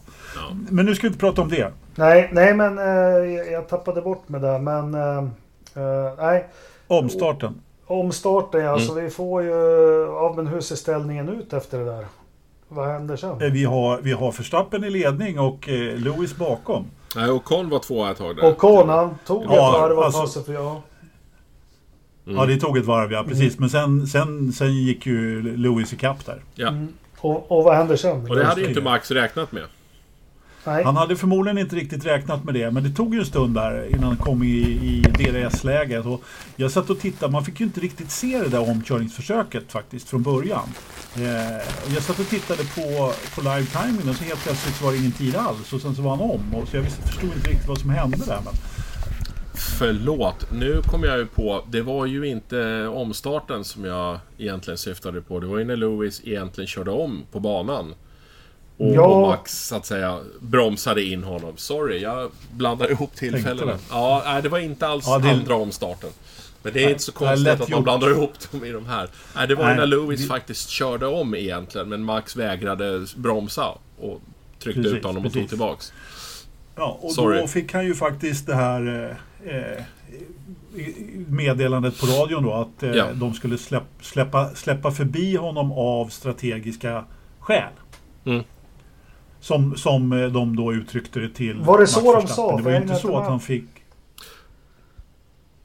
Men nu ska vi inte prata om det. Nej, nej men eh, jag- tappade bort med det. Men eh, eh, nej. Omstarten. Omstarten ja, Mm. så vi får ju... Ja, men hur ser ställningen ut efter det där? Vad händer sen? Eh, Vi har, vi har Verstappen i ledning och eh, Lewis bakom. Nej, Ocon var tvåa ett tag där. Och Kon han tog ett Ja, varv och alltså- tog sig för ja. Mm. Ja, det tog ett varv ja, precis. Men sen, sen, sen gick ju Lewis ikapp där. Ja. Mm. Och, och vad händer sen? Och det hade ju inte. Max räknat med. Nej. Han hade förmodligen inte riktigt räknat med det, men det tog ju en stund där innan han kom i, i DRS-läget. Och Jag satt och tittade, man fick ju inte riktigt se det där omkörningsförsöket faktiskt från början. Eh, jag satt och tittade på, på live-timingen och så helt plötsligt så var det ingen tid alls. Och sen så var han om. Och så jag visste, förstod inte riktigt vad som hände där. Men, Förlåt, nu kom jag ju på. Det var ju inte omstarten som jag egentligen syftade på. Det var ju när Lewis egentligen körde om på banan. Och, Ja. och Max, så att säga, bromsade in honom. Sorry, jag blandar ihop tillfällena. Ja, nej, det var inte alls Ja, det- andra omstarten. Men det är Nej, inte så konstigt att man gjort. blandar ihop dem i de här. Nej, det var Nej, när Lewis det- faktiskt körde om egentligen. Men Max vägrade bromsa och tryckte Precis, ut honom och tog precis. tillbaks. Ja, och Sorry. då fick han ju faktiskt det här eh, eh, meddelandet på radion då att eh, Ja. de skulle släpp, släppa, släppa förbi honom av strategiska skäl. Mm. Som, som eh, de då uttryckte det till Var det så de sa? Det var ju inte så att han fick...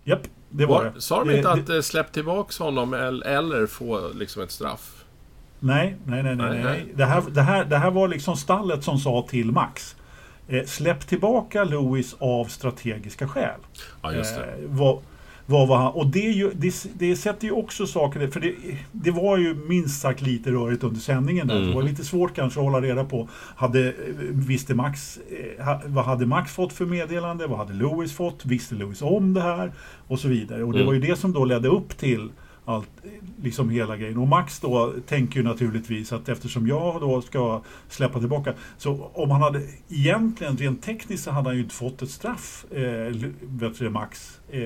Japp, det var, Var, det. sa de inte det- att eh, släpp tillbaks honom eller, få liksom ett straff? Nej, nej, nej, nej. Nej, nej. Det, här, det, här, det här var liksom stallet som sa till Max. Eh, släpp tillbaka Lewis av strategiska skäl. Ja, just det. Eh, vad var han? Och det, är ju, det, det sätter ju också saker... För det, det var ju minst sagt lite rörigt under sändningen. Där. Mm. Det var lite svårt kanske att hålla reda på. Hade, eh, visste Max, eh, vad hade Max fått för meddelande? Vad hade Lewis fått? Visste Lewis om det här? Och så vidare. Och det Mm. var ju det som då ledde upp till allt, liksom hela grejen. Och Max då tänker ju naturligtvis att eftersom jag då ska släppa tillbaka. Så om han hade egentligen rent tekniskt så hade han ju inte fått ett straff, eh, du, Max. Eh,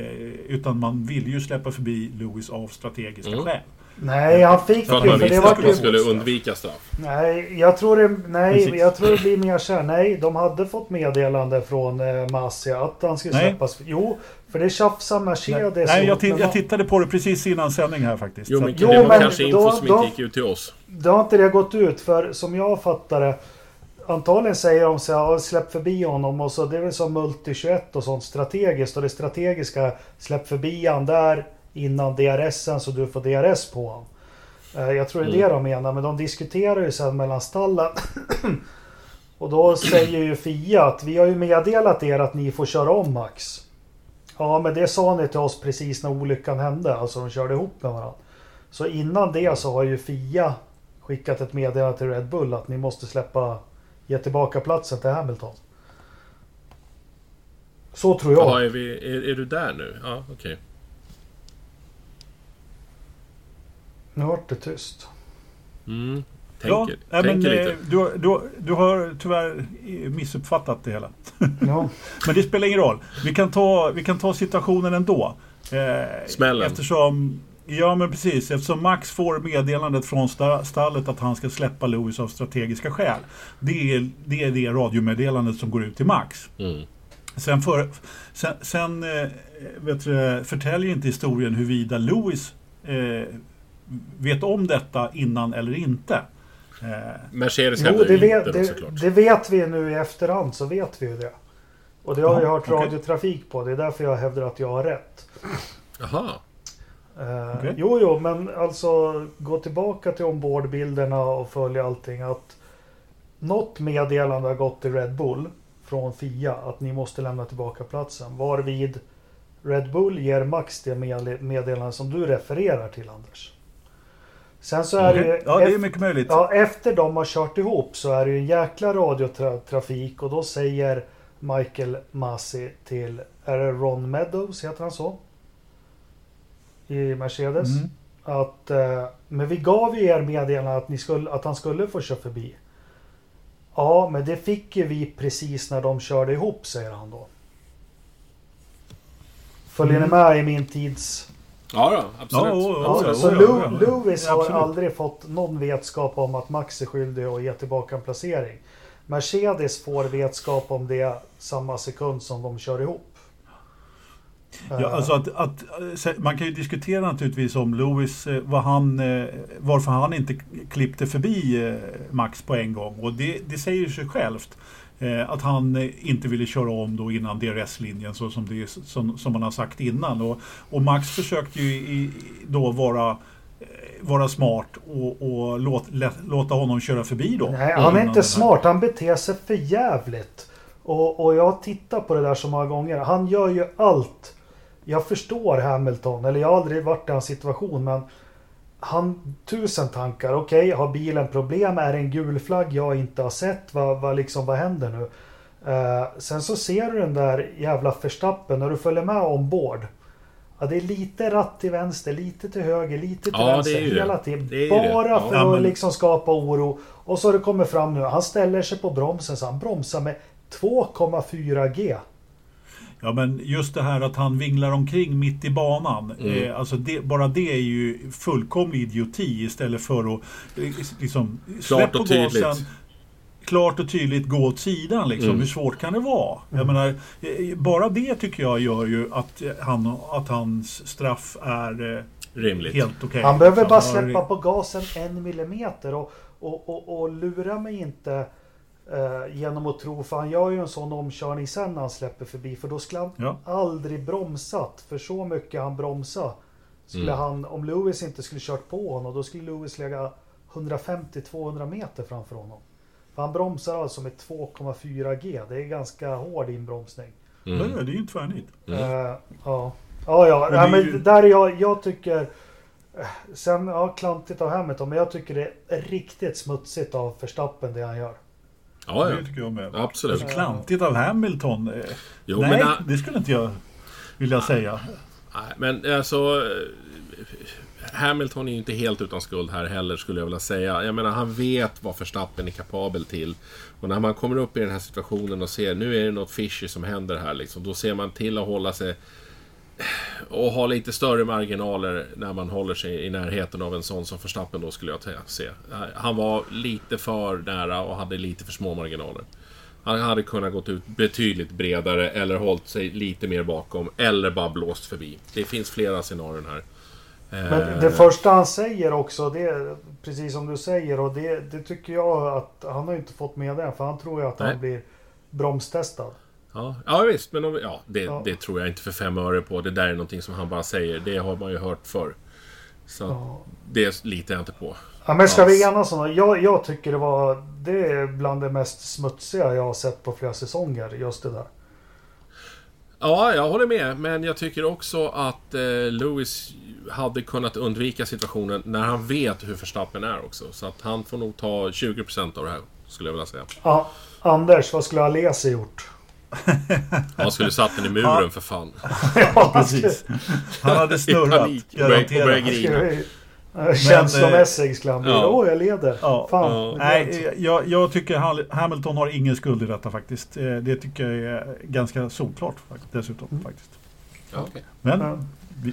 utan man ville ju släppa förbi Lewis av strategiska Mm. skäl. Nej, han fick För att man för det visste var att man skulle undvika straff. Nej, jag tror det, nej, jag tror det blir mer så här. Nej, de hade fått meddelande från eh, Masia att han skulle Nej. släppas. Jo, för det tjafsar Mercedes. Nej, jag, ihop ti- med jag tittade på det precis innan sändning här faktiskt. Jo, men att- Jo, det var men kanske info då- som då- inte gick ut till oss. Det har inte det gått ut för som jag fattar det. Antagligen säger de så här, "Ja, släpp förbi honom och så det är väl som Multi 21 och sånt strategiskt och det strategiska släpp förbi han där innan DRSen så du får DRS på honom. Eh, Jag tror det är det de menar men de diskuterar ju sen mellan stallen. och då säger ju Fia att vi har ju meddelat er att ni får köra om Max. Ja men det sa ni till oss precis när olyckan hände, alltså de körde ihop med varandra. Så innan det så har ju Fia skickat ett meddelande till Red Bull att ni måste släppa, ge tillbaka platsen till Hamilton. Så tror jag. Jaha, är, vi, är, är du där nu? Ja, okej. Nu vart det tyst. Mm. Ja, Tänker, men, tänker eh, lite. du, du, du har tyvärr missuppfattat det hela. Ja. Men det spelar ingen roll. Vi kan ta, vi kan ta situationen ändå. Eh, Smällen. Eftersom, ja men precis, eftersom Max får meddelandet från sta- stallet att han ska släppa Lewis av strategiska skäl. Det är det, är det radiomeddelandet som går ut till Max. Mm. Sen, för, sen, sen eh, vet du, förtäljer inte historien huruvida Lewis eh, vet om detta innan eller inte. Eh, Mercedes hävdar det vet, inte det, såklart. det vet vi nu i efterhand så vet vi ju det. Och det har Ja, vi hört okej. radiotrafik på. Det är därför jag hävdar att jag har rätt. Jaha. Eh, Okej. Jo, jo, men alltså gå tillbaka till ombordbilderna och följa allting. Att något meddelande har gått till Red Bull från Fia att ni måste lämna tillbaka platsen. Varvid Red Bull ger Max det med- meddelande som du refererar till Anders. Sen så är det ju... okej. ja, det är mycket möjligt. Ja, efter de har kört ihop så är det ju en jäkla radiotrafik och då säger Michael Masi till, är det Ron Meadows, heter han så? I Mercedes. Mm. Att, eh, men vi gav ju er meddelande att, ni skulle, att han skulle få köra förbi. Ja, men det fick ju vi precis när de körde ihop, säger han då. Följer Mm. ni med i min tids... Ja, då, absolut. Ja, ja, så ja. Lewis har Absolut. aldrig fått någon vetskap om att Max är skyldig att ge tillbaka en placering. Mercedes får vetskap om det samma sekund som de kör ihop. Ja, Eh, alltså att, att, man kan ju diskutera naturligtvis om Lewis, eh, vad han, eh, varför han inte klippte förbi Max på en gång. Och det, det säger sig självt. Eh, Att han eh, inte ville köra om då innan DRS-linjen så som, det, som, som man har sagt innan. Och, och Max försökte ju i, då vara, eh, vara smart och, och låt, låta honom köra förbi då. Nej, han är inte smart. Han beter sig för jävligt. Och, och jag tittar på det där så många gånger. Han gör ju allt. Jag förstår Hamilton, eller jag har aldrig varit i hans situation, men han tusen tankar. Okej, har bilen problem? Är det en gul flagg jag inte har sett? Vad, vad, liksom, vad händer nu? Eh, sen så ser du den där jävla förstappen när du följer med ombord. Ja, det är lite ratt till vänster, lite till höger, lite till Ja, vänster hela tiden. Bara. Ja. för Ja, att men- liksom skapa oro. Och så har det kommit fram nu. Han ställer sig på bromsen så han bromsar med 2,4 G. Ja men just det här att han vinglar omkring mitt i banan. Mm. Eh, alltså det, bara det är ju fullkomlig idioti istället för att eh, liksom släpp på tydligt. gasen. klart och tydligt gå åt sidan. Liksom. Mm. Hur svårt kan det vara? Jag menar, eh, bara det tycker jag gör ju att, han, att hans straff är eh, Rimligt. helt okej. Han behöver bara släppa på gasen en millimeter och, och, och, och lura mig inte eh, genom att tro, för han gör ju en sån omkörning sen när han släpper förbi, för då skulle han Ja. aldrig bromsat, för så mycket han bromsa skulle Mm. han, om Lewis inte skulle kört på honom, då skulle Lewis lägga 150-200 meter framför honom. För han bromsar alltså med 2,4 G, det är ganska hård inbromsning. Mm. Ja, det är ju inte tvärnit. Mm. Eh, ja, ja, ja. Men är men ju- där är jag, jag tycker... eh, Sen, ja, klantigt av Hamilton, men jag tycker det är riktigt smutsigt av Verstappen det han gör. Ja, ja. Det tycker jag med. Absolut. Alltså, klantigt av Hamilton. eh, Jo, Nej, men, det skulle inte jag vilja säga. nej, men alltså... eh, Hamilton är ju inte helt utan skuld här heller skulle jag vilja säga. Jag menar, han vet vad Verstappen är kapabel till. Och när man kommer upp i den här situationen och ser nu är det något fishy som händer här liksom. Då ser man till att hålla sig och ha lite större marginaler när man håller sig i närheten av en sån som Verstappen då skulle jag se. Han var lite för nära och hade lite för små marginaler. Han hade kunnat gått ut betydligt bredare eller hållit sig lite mer bakom eller bara blåst förbi. Det finns flera scenarion här. Men Eh, det första han säger också, det är precis som du säger och det, det tycker jag att han har inte fått med det. För han tror ju att Nej. han blir bromstestad. Ja, ja visst, men om, ja, det, Ja. det tror jag inte för fem öre på. Det där är någonting som han bara säger. Det har man ju hört förr. Så Ja. det litar jag inte på. Ja, men ska vi enas om? Jag, jag tycker det var... Det är bland det mest smutsiga jag har sett på flera säsonger, just det där. Ja, jag håller med. Men jag tycker också att eh, Lewis hade kunnat undvika situationen när han vet hur Verstappen är också. Så att han får nog ta 20% av det här, skulle jag vilja säga. Ja, Anders, vad skulle Alesi gjort? Han skulle satt den i muren för fan. Ja, precis. Han hade I snurrat. panik. Och började- grina. Eh, Känslomässig skulle han bli. ja. Åh, jag leder. Ja. Fan. Ja. Nej, jag, jag tycker Hamilton har ingen skuld i detta faktiskt. Eh, Det tycker jag är ganska solklart dessutom. Mm. faktiskt. Ja, okej. Men Ja. vi,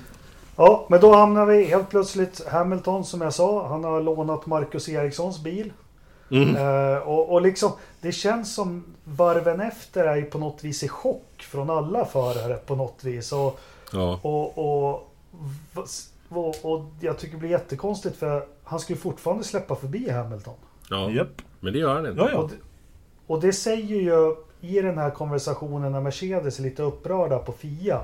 Ja, men då hamnar vi helt plötsligt Hamilton som jag sa. Han har lånat Marcus Erikssons bil. Mm. Eh, och, och liksom, det känns som varven efter är på något vis i chock från alla förare på något vis. Och, Ja. och, och, och, och jag tycker det blir jättekonstigt för han ju fortfarande släppa förbi Hamilton. ja. japp. Men det gör han inte. Ja, ja. Och, det, och det säger ju i den här konversationen när Mercedes är lite upprörda på FIA.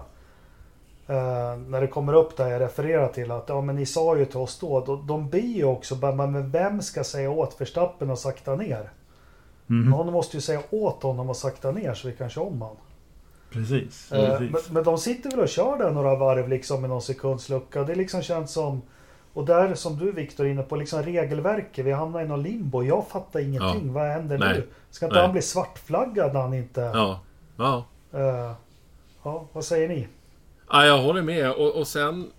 Eh, när det kommer upp där jag refererar till att ja men ni sa ju till oss då. då de blir ju också men vem ska säga åt Verstappen att sakta ner? Mhm. Någon måste ju säga åt honom att sakta ner så vi kan köra om han. Precis. Eh, precis. men, men de sitter väl och kör där några varv liksom med någon sekunds lucka. Det liksom känns som och där som du Viktor är inne på, liksom regelverket. Vi hamnar i någon limbo. Jag fattar ingenting. Vad händer Nej. nu? Ska inte Nej. han bli svartflaggad när han inte... Ja. Ja. Eh, ja, vad säger ni? Ja, jag håller med. Och, och sen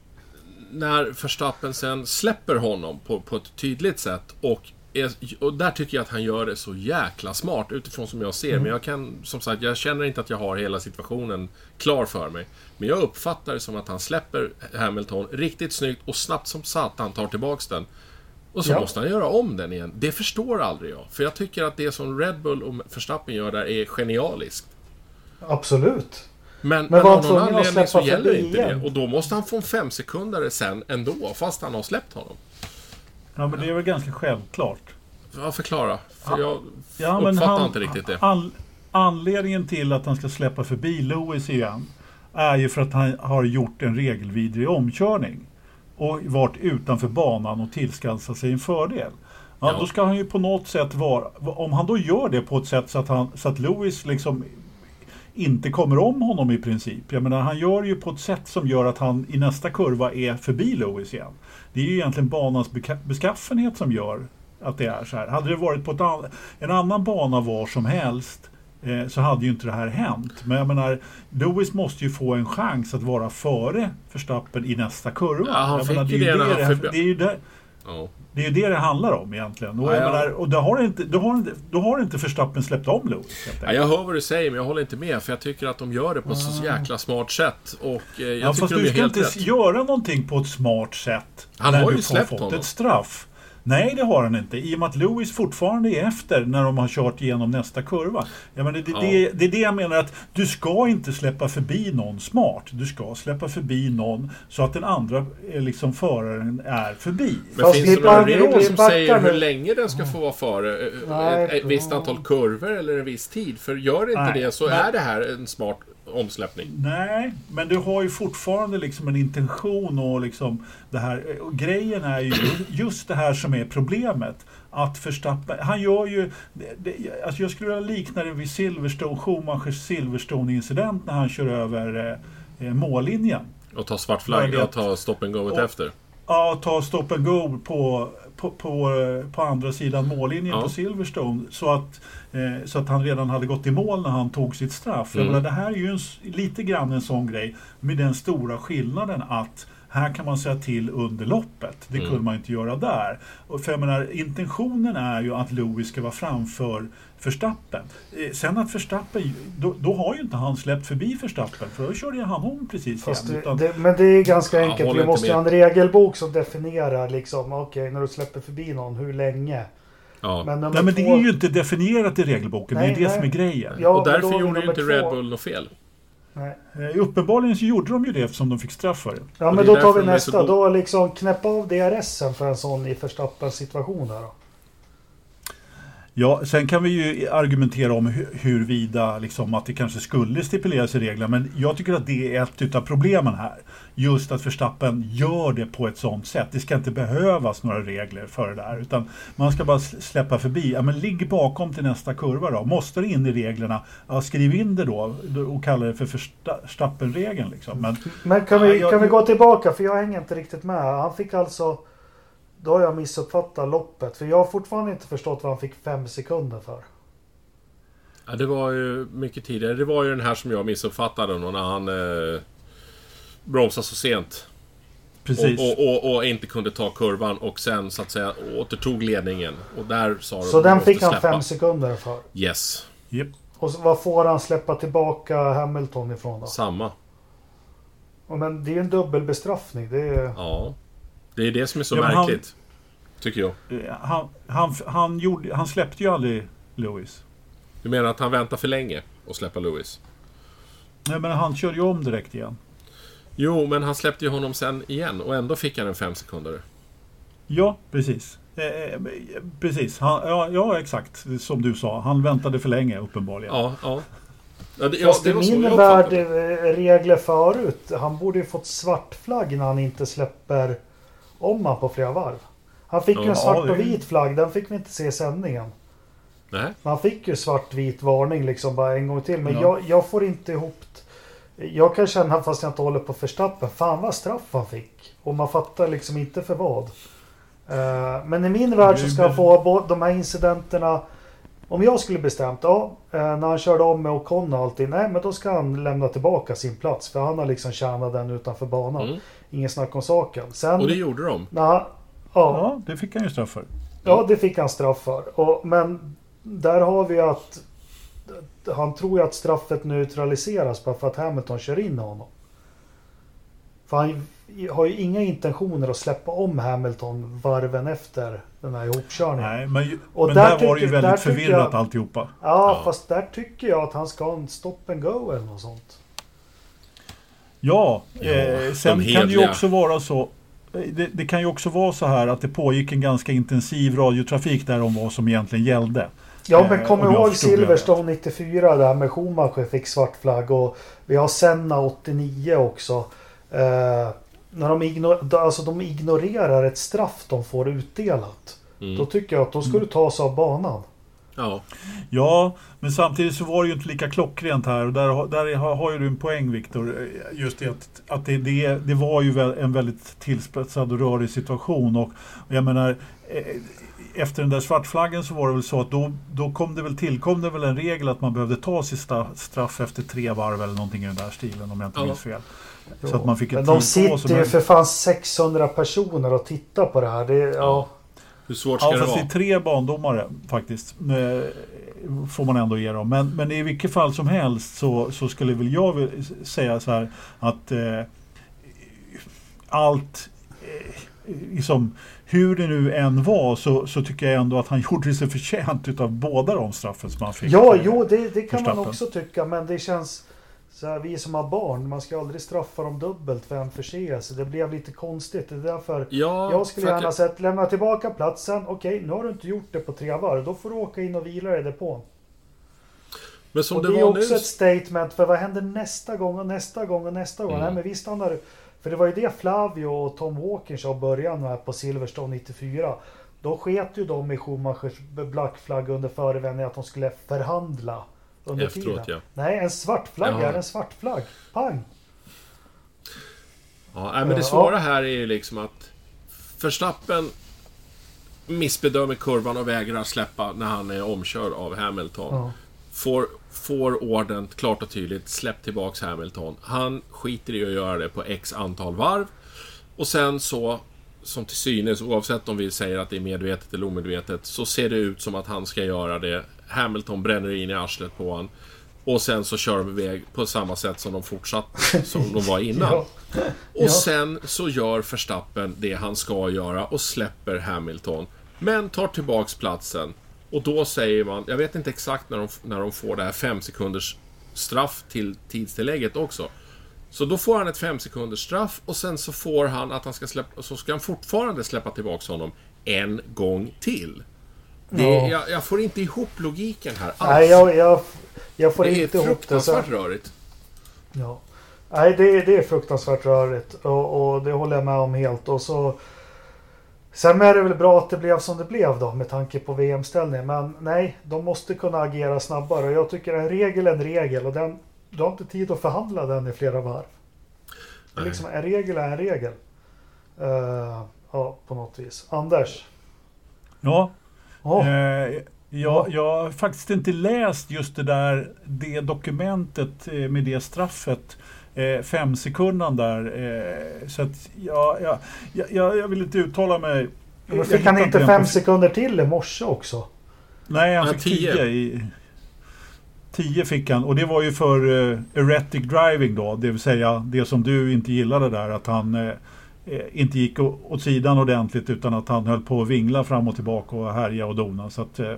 när Verstappen sen släpper honom på, på ett tydligt sätt och, är, och där tycker jag att han gör det så jäkla smart utifrån som jag ser. Men jag kan, som sagt, jag känner inte att jag har hela situationen klar för mig. Men jag uppfattar det som att han släpper Hamilton riktigt snyggt och snabbt som satan tar tillbaks den. Och så Ja. måste han göra om den igen. Det förstår aldrig jag. För jag tycker att det som Red Bull och Verstappen gör där är genialiskt. Absolut. Men, Men men var av någon anledning så gäller inte igen? det. Och då måste han få en femsekundare sen ändå, fast han har släppt honom. Ja, men det är väl ganska självklart. Ja, förklara. För jag Ja, uppfattar han- inte riktigt det. An, anledningen till att han ska släppa förbi Lewis igen är ju för att han har gjort en regelvidrig omkörning och varit utanför banan och tillskansat sig en fördel. Ja, Ja. Då ska han ju på något sätt vara... Om han då gör det på ett sätt så att, han, så att Lewis liksom inte kommer om honom i princip. Jag menar, han gör ju på ett sätt som gör att han i nästa kurva är förbi Lewis igen. Det är ju egentligen banans beskaffenhet som gör att det är så här. Hade det varit på an- en annan bana var som helst eh, så hade ju inte det här hänt. Men jag menar, Lewis måste ju få en chans att vara före Verstappen i nästa kurva. Ja, han jag fick menar, det, ju när det, han det, förbi- det är ju det, Ja. Det är ju det det handlar om egentligen. Och, Ja, menar, och då har inte, då har då har inte Verstappen släppt om Lewis. Ja, jag hör vad du säger, men jag håller inte med. För jag tycker att de gör det på ett så jäkla smart sätt. Och eh, jag Ja, fast tycker de du ska inte rätt. göra någonting på ett smart sätt. Han när har du ju släppt fått honom. ett straff. Nej, det har han inte. I och med att Lewis fortfarande är efter när de har kört igenom nästa kurva. Jag menar, det, Ja. det, det är det jag menar att du ska inte släppa förbi någon smart. Du ska släppa förbi någon så att den andra eh, liksom, föraren är förbi. Men Fast finns det några regler som säger hur länge den ska få vara före? Eh, ett, ett visst antal kurvor eller en viss tid? För gör inte Nej, det så är det här en smart omsläppning. Nej, men du har ju fortfarande liksom en intention och liksom det här. Och grejen är ju just det här som är problemet. Att Verstappen, han gör ju... Det, alltså jag skulle vilja likna det vid Silverstone, Schumachers Silverstone-incident när han kör över eh, mållinjen. Och ta svart flagga och att- ta stop and go och- efter. Ja, ta stop and go på, på, på, eh, på andra sidan mållinjen Ja. på Silverstone. Så att, eh, så att han redan hade gått i mål när han tog sitt straff. Jag Mm. menar, det här är ju en, lite grann en sån grej med den stora skillnaden att här kan man säga till under loppet. Det Mm. kunde man inte göra där. Och för jag menar, intentionen är ju att Lewis ska vara framför Verstappen. Eh, Sen att Verstappen, då, då har ju inte han släppt förbi Verstappen för då körde ju han om precis Fast igen. det, Utan, det, men det är ganska enkelt. Vi måste ju med. ha en regelbok som definierar liksom, okej, när du släpper förbi någon, hur länge? Ja. Men Nej men det två- är ju inte definierat i regelboken, det Nej, är det nej. som är grejen. Ja, och därför gjorde ju inte Red. Bull något fel. Nej. Eh, Uppenbarligen så gjorde de ju det eftersom de fick straff för det. Ja men då tar vi nästa. Då liksom knäppa av DRSen för en sån i Verstappens situation här då. Ja, sen kan vi ju argumentera om hu- huruvida liksom, att det kanske skulle stipuleras i reglerna, men jag tycker att det är ett utav problemen här. Just att Verstappen gör det på ett sånt sätt. Det ska inte behövas några regler för det där, utan man ska bara släppa förbi. Ja, men ligg bakom till nästa kurva då. Måste det in i reglerna, ja, skriv in det då och kalla det för Verstappen-regeln. Liksom. Men, Men kan Ja, vi, jag- kan vi gå tillbaka? För jag hänger inte riktigt med. Han fick alltså... Då har jag missuppfattat loppet. För jag har fortfarande inte förstått vad han fick fem sekunder för. Ja, det var ju mycket tidigare. Det var ju den här som jag missuppfattade när han eh, bromsade så sent. precis. Och, och, och, och inte kunde ta kurvan och sen så att säga återtog ledningen. Och där sa de Så "Du den fick han släppa." fem sekunder för. Yes, Japp. Och vad får han släppa tillbaka Hamilton ifrån då? samma. Ja, Men det är ju en dubbelbestraffning. Det är... Ja. Det är det som är så Ja, men han- märkligt. Tycker jag. Han, han, han, gjorde, han släppte ju aldrig Lewis. Du menar att han väntar för länge och släppa Lewis? Nej, men han körde ju om direkt igen. Jo, men han släppte ju honom sen igen och ändå fick han en fem sekunder. Ja, precis. Eh, eh, precis, han, ja, ja exakt som du sa. Han väntade för länge uppenbarligen. Ja, ja. ja, det, ja Fast det i min värld, eh, regler förut. Han borde ju fått svart flagg när han inte släpper om han på flera varv. Han fick ju en svart och vit flagg. Den fick vi inte se i sändningen. Nej. Men han fick ju svartvit varning liksom bara en gång till. Men Ja. jag, jag får inte ihop... Jag kan känna fast jag inte håller på förstappen. Fan vad straff han fick. Och man fattar liksom inte för vad. Eh, men i min värld så ska han få de här incidenterna. Om jag skulle bestämt, ja, eh, när han körde om med Ocon och allting. Nej, men då ska han lämna tillbaka sin plats. För han har liksom tjänat den utanför banan. Mm. Ingen snack om saken. Sen... Och det gjorde de. han, ja, Ja, det fick han ju straff för. Ja, det fick han straff för. Och, men där har vi att han tror ju att straffet neutraliseras bara för att Hamilton kör in honom. För han har ju inga intentioner att släppa om Hamilton varven efter den här ihopkörningen. Nej, men, Och men där där, var det ju väldigt förvirrat jag- alltihopa. Ja, Ja. fast där tycker jag att han ska ha en stop and go eller något sånt. Ja, Ja, eh, sen kan det ju också vara så. eh, Det, det kan ju också vara så här att det pågick en ganska intensiv radiotrafik där om vad som egentligen gällde. Ja, Eh, men kom om jag ihåg Silverstone 94 där med Schumacher fick svart flagg och vi har Senna 89 också. Eh, när de, igno- alltså de ignorerar ett straff de får utdelat. Mm. Då tycker jag att de skulle ta sig av banan. Ja. Ja, men samtidigt så var det ju inte lika klockrent här och där, har- där har, har ju du en poäng Viktor. Just det att, att det, det, det var ju väl en väldigt tillspetsad och rörig situation och och jag menar eh, efter den där svartflaggen så var det väl så att då, då kom det väl tillkom det väl en regel att man behövde ta sitt straff efter tre varv eller någonting i den där stilen om jag inte Ja. minns fel. Så att man fick Men ett de på sig. sitter ju Men- för fan 600 personer och tittar på det här. Det, ja. Hur svårt ska Ja, det fast det vara? är tre bandomare faktiskt. Eh, Får man ändå ge dem. Men, men i vilket fall som helst så, så skulle väl jag vilja säga så här att eh, allt eh, liksom hur det nu än var så, så tycker jag ändå att han gjorde sig förtjänt utav båda de straffen som han fick. Ja, jo, det, det kan man också tycka, men det känns... Så här, vi som har barn, man ska aldrig straffa dem dubbelt för en förseelse. Det blev lite konstigt. Det är därför Ja, jag skulle gärna sett lämna tillbaka platsen. Okej, nu har du inte gjort det på tre varv. Då får du åka in och vila i depån. Men som och det, det är var nu... också ett statement för vad händer nästa gång och nästa gång och nästa gång? Mm. Nej men vi stannar För det var ju det Flavio och Tom Walker sa i början här på Silverstone 94. Då sket ju de i Schumachers black flagg under förevändning att de skulle förhandla under Efteråt, tiden. ja. Nej, en svart flagg är en svart flagg. Pang! Ja, men det svåra här är ju liksom att Verstappen missbedömer kurvan och vägrar släppa när han är omkörd av Hamilton. Ja. Får, får orden klart och tydligt, släpp tillbaks Hamilton. Han skiter i att göra det på X antal varv. Och sen så, som till synes, oavsett om vi säger att det är medvetet eller omedvetet, så ser det ut som att han ska göra det. Hamilton bränner in i arslet på honom. Och sen så kör de iväg på samma sätt som de fortsatte, som de var innan. Ja. Och Ja. sen så gör Verstappen det han ska göra och släpper Hamilton. Men tar tillbaks platsen. Och då säger man, jag vet inte exakt när de, när de får det här 5 sekunders straff till tidstillägget också. Så då får han ett 5 sekunders straff och sen så får han att han ska släppa, så ska han fortfarande släppa tillbaks honom en gång till. Det, Ja. jag, jag får inte ihop logiken här alls. Nej, jag, jag, jag får det är inte ihop det. Så, fruktansvärt rörigt. ja. Nej, det, det är fruktansvärt rörigt. Och, och det håller jag med om helt. Och så... Sen är det väl bra att det blev som det blev då med tanke på VM-ställningen. Men nej, de måste kunna agera snabbare. Och jag tycker en regel är en regel. Och den, du har inte tid att förhandla den i flera varv. Det är Nej. Liksom, en regel är en regel. Eh, ja, på något vis. Anders? Ja, Eh, jag, jag har faktiskt inte läst just det där det dokumentet eh, med det straffet. Eh, fem sekunder där. Eh, så att jag, jag, jag, jag vill inte uttala mig. men Jag fick han inte fem på- sekunder till i morse också? Nej, han Ja, fick tio. tio. i, tio fick han och det var ju för uh, erratic driving då. Det vill säga det som du inte gillade där. Att han eh, eh, inte gick åt sidan ordentligt utan att han höll på att vingla fram och tillbaka och härja och dona. Så att, eh,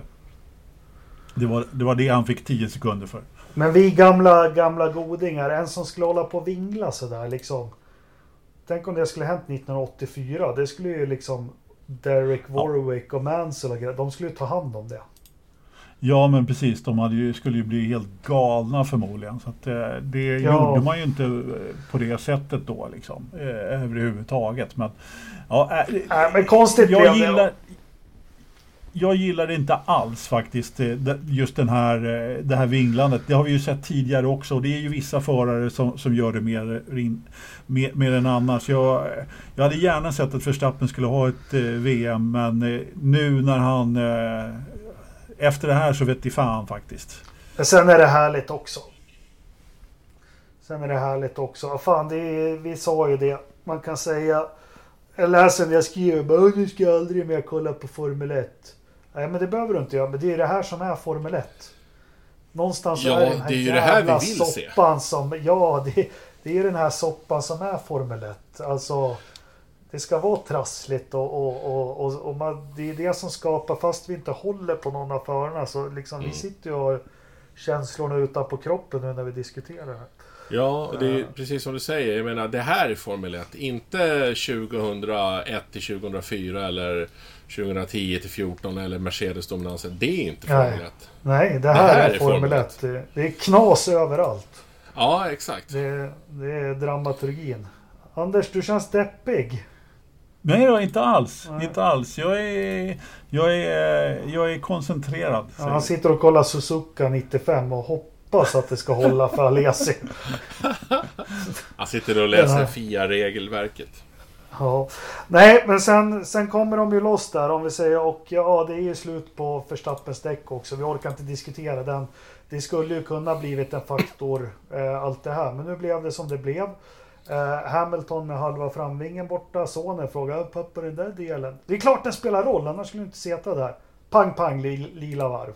det, var, det var det han fick 10 sekunder för. Men vi gamla, gamla godingar, en som skulle hålla på och vingla sådär liksom. Tänk om det skulle hänt 1984. Det skulle ju liksom Derek Warwick och Mansell och grejer. De skulle ju ta hand om det. Ja men precis, de ju, skulle ju bli helt galna förmodligen. Så att, eh, det Ja. gjorde man ju inte eh, på det sättet då liksom. Eh, överhuvudtaget. Men, ja, eh, Nej, men konstigt jag det. gillar, jag gillar det inte alls faktiskt. det- Just den här, det här vinglandet. Det har vi ju sett tidigare också. Och det är ju vissa förare som, som gör det mer, mer, mer än annars. Jag, jag hade gärna sett att Verstappen skulle ha ett VM. Men nu när han... Efter det här så vet i fan faktiskt. Men sen är det härligt också. Sen är det härligt också. Ja, Fan, det är, vi sa ju det. Man kan säga... Jag läser när jag skriver bara, "Åh, nu ska jag aldrig mer kolla på Formel 1. Nej, men det behöver du inte göra. Men det är det här som är Formel 1. Någonstans Ja, är det den här det är ju det här vi vill se. soppan som... Ja, det, det är den här soppan som är Formel 1. Alltså... Det ska vara trassligt och, och, och, och, och man, det är det som skapar, fast vi inte håller på någon av förarna så liksom Mm. vi sitter ju och har känslorna utanpå kroppen nu när vi diskuterar det här. Ja, och det är precis som du säger. Jag menar, det här är Formel 1. Inte 2001 till 2004 eller 2010 till 14 eller Mercedes-dominansen. Det är inte. Formel 1. Nej, det här, här är är Formel Formel 1. Det, det är knas överallt. Ja, exakt. Det, det är dramaturgin. Anders, du känns deppig. Nej då, inte alls. Nej. Inte alls. Jag är, jag är, jag är koncentrerad. Ja, han sitter och kollar Suzuka 95 och hoppas att det ska hålla för Alesi. Han sitter och läser. FIA-regelverket. Ja. Nej, men sen, sen kommer de ju loss där om vi säger och ja, det är ju slut på Verstappens däck också. Vi orkar inte diskutera den. Det skulle ju kunna blivit en faktor eh, allt det här, men nu blev det som det blev. Eh, Hamilton med halva framvingen borta. Sonen frågar pappa den där delen. Det är klart den spelar roll, annars skulle du inte sitta där. Pang, pang, li, lila varv.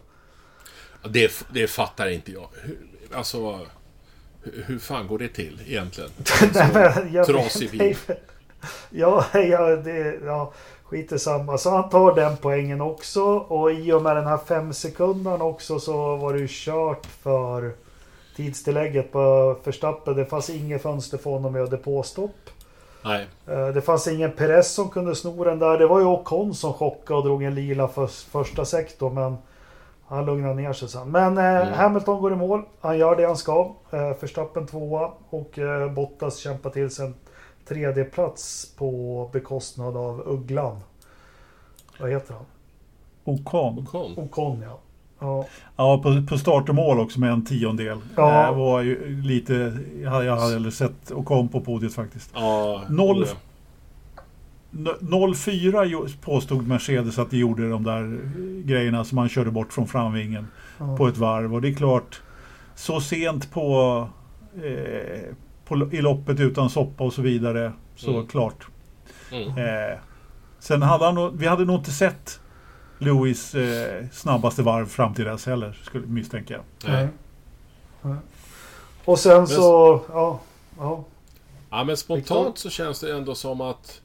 Det, det fattar inte jag. Alltså, hur, hur fan går det till egentligen? Nej, trasig bil. ja, ja, det, ja, skit i samma. Så han tar den poängen också. Och i och med den här fem sekunderna också så var det ju kört för tidstillägget på Verstappen. Det fanns inget fönster för honom med depåstopp. Nej. Eh, Det fanns ingen Perez som kunde sno den där. Det var ju Ocon som chockade och drog en lila för första sektorn. Men han lugnade ner sig sen. Men eh, Hamilton går i mål. Han gör det han ska. Eh, Verstappen tvåa och eh, Bottas kämpar till sig en tredje plats på bekostnad av Ugglan. Vad heter han? Ocon. Ocon. Ocon ja. Ja, Ja, på, på start och mål också med en tiondel. Ja. Det var ju lite... Jag hade, hellre sett Ocon på podiet faktiskt. Ja, Noll- det- N- 04 ju- påstod Mercedes att de gjorde de där grejerna som man körde bort från framvingen ja. på ett varv. Och det är klart, så sent på, eh, på i loppet utan soppa och så vidare. Så Mm. klart. Mm. Eh, sen hade han nog, vi hade nog inte sett Lewis eh, snabbaste varv fram till dess heller, skulle misstänka jag. Nej. Nej. Och sen så, ja. ja. Ja, men spontant så känns det ändå som att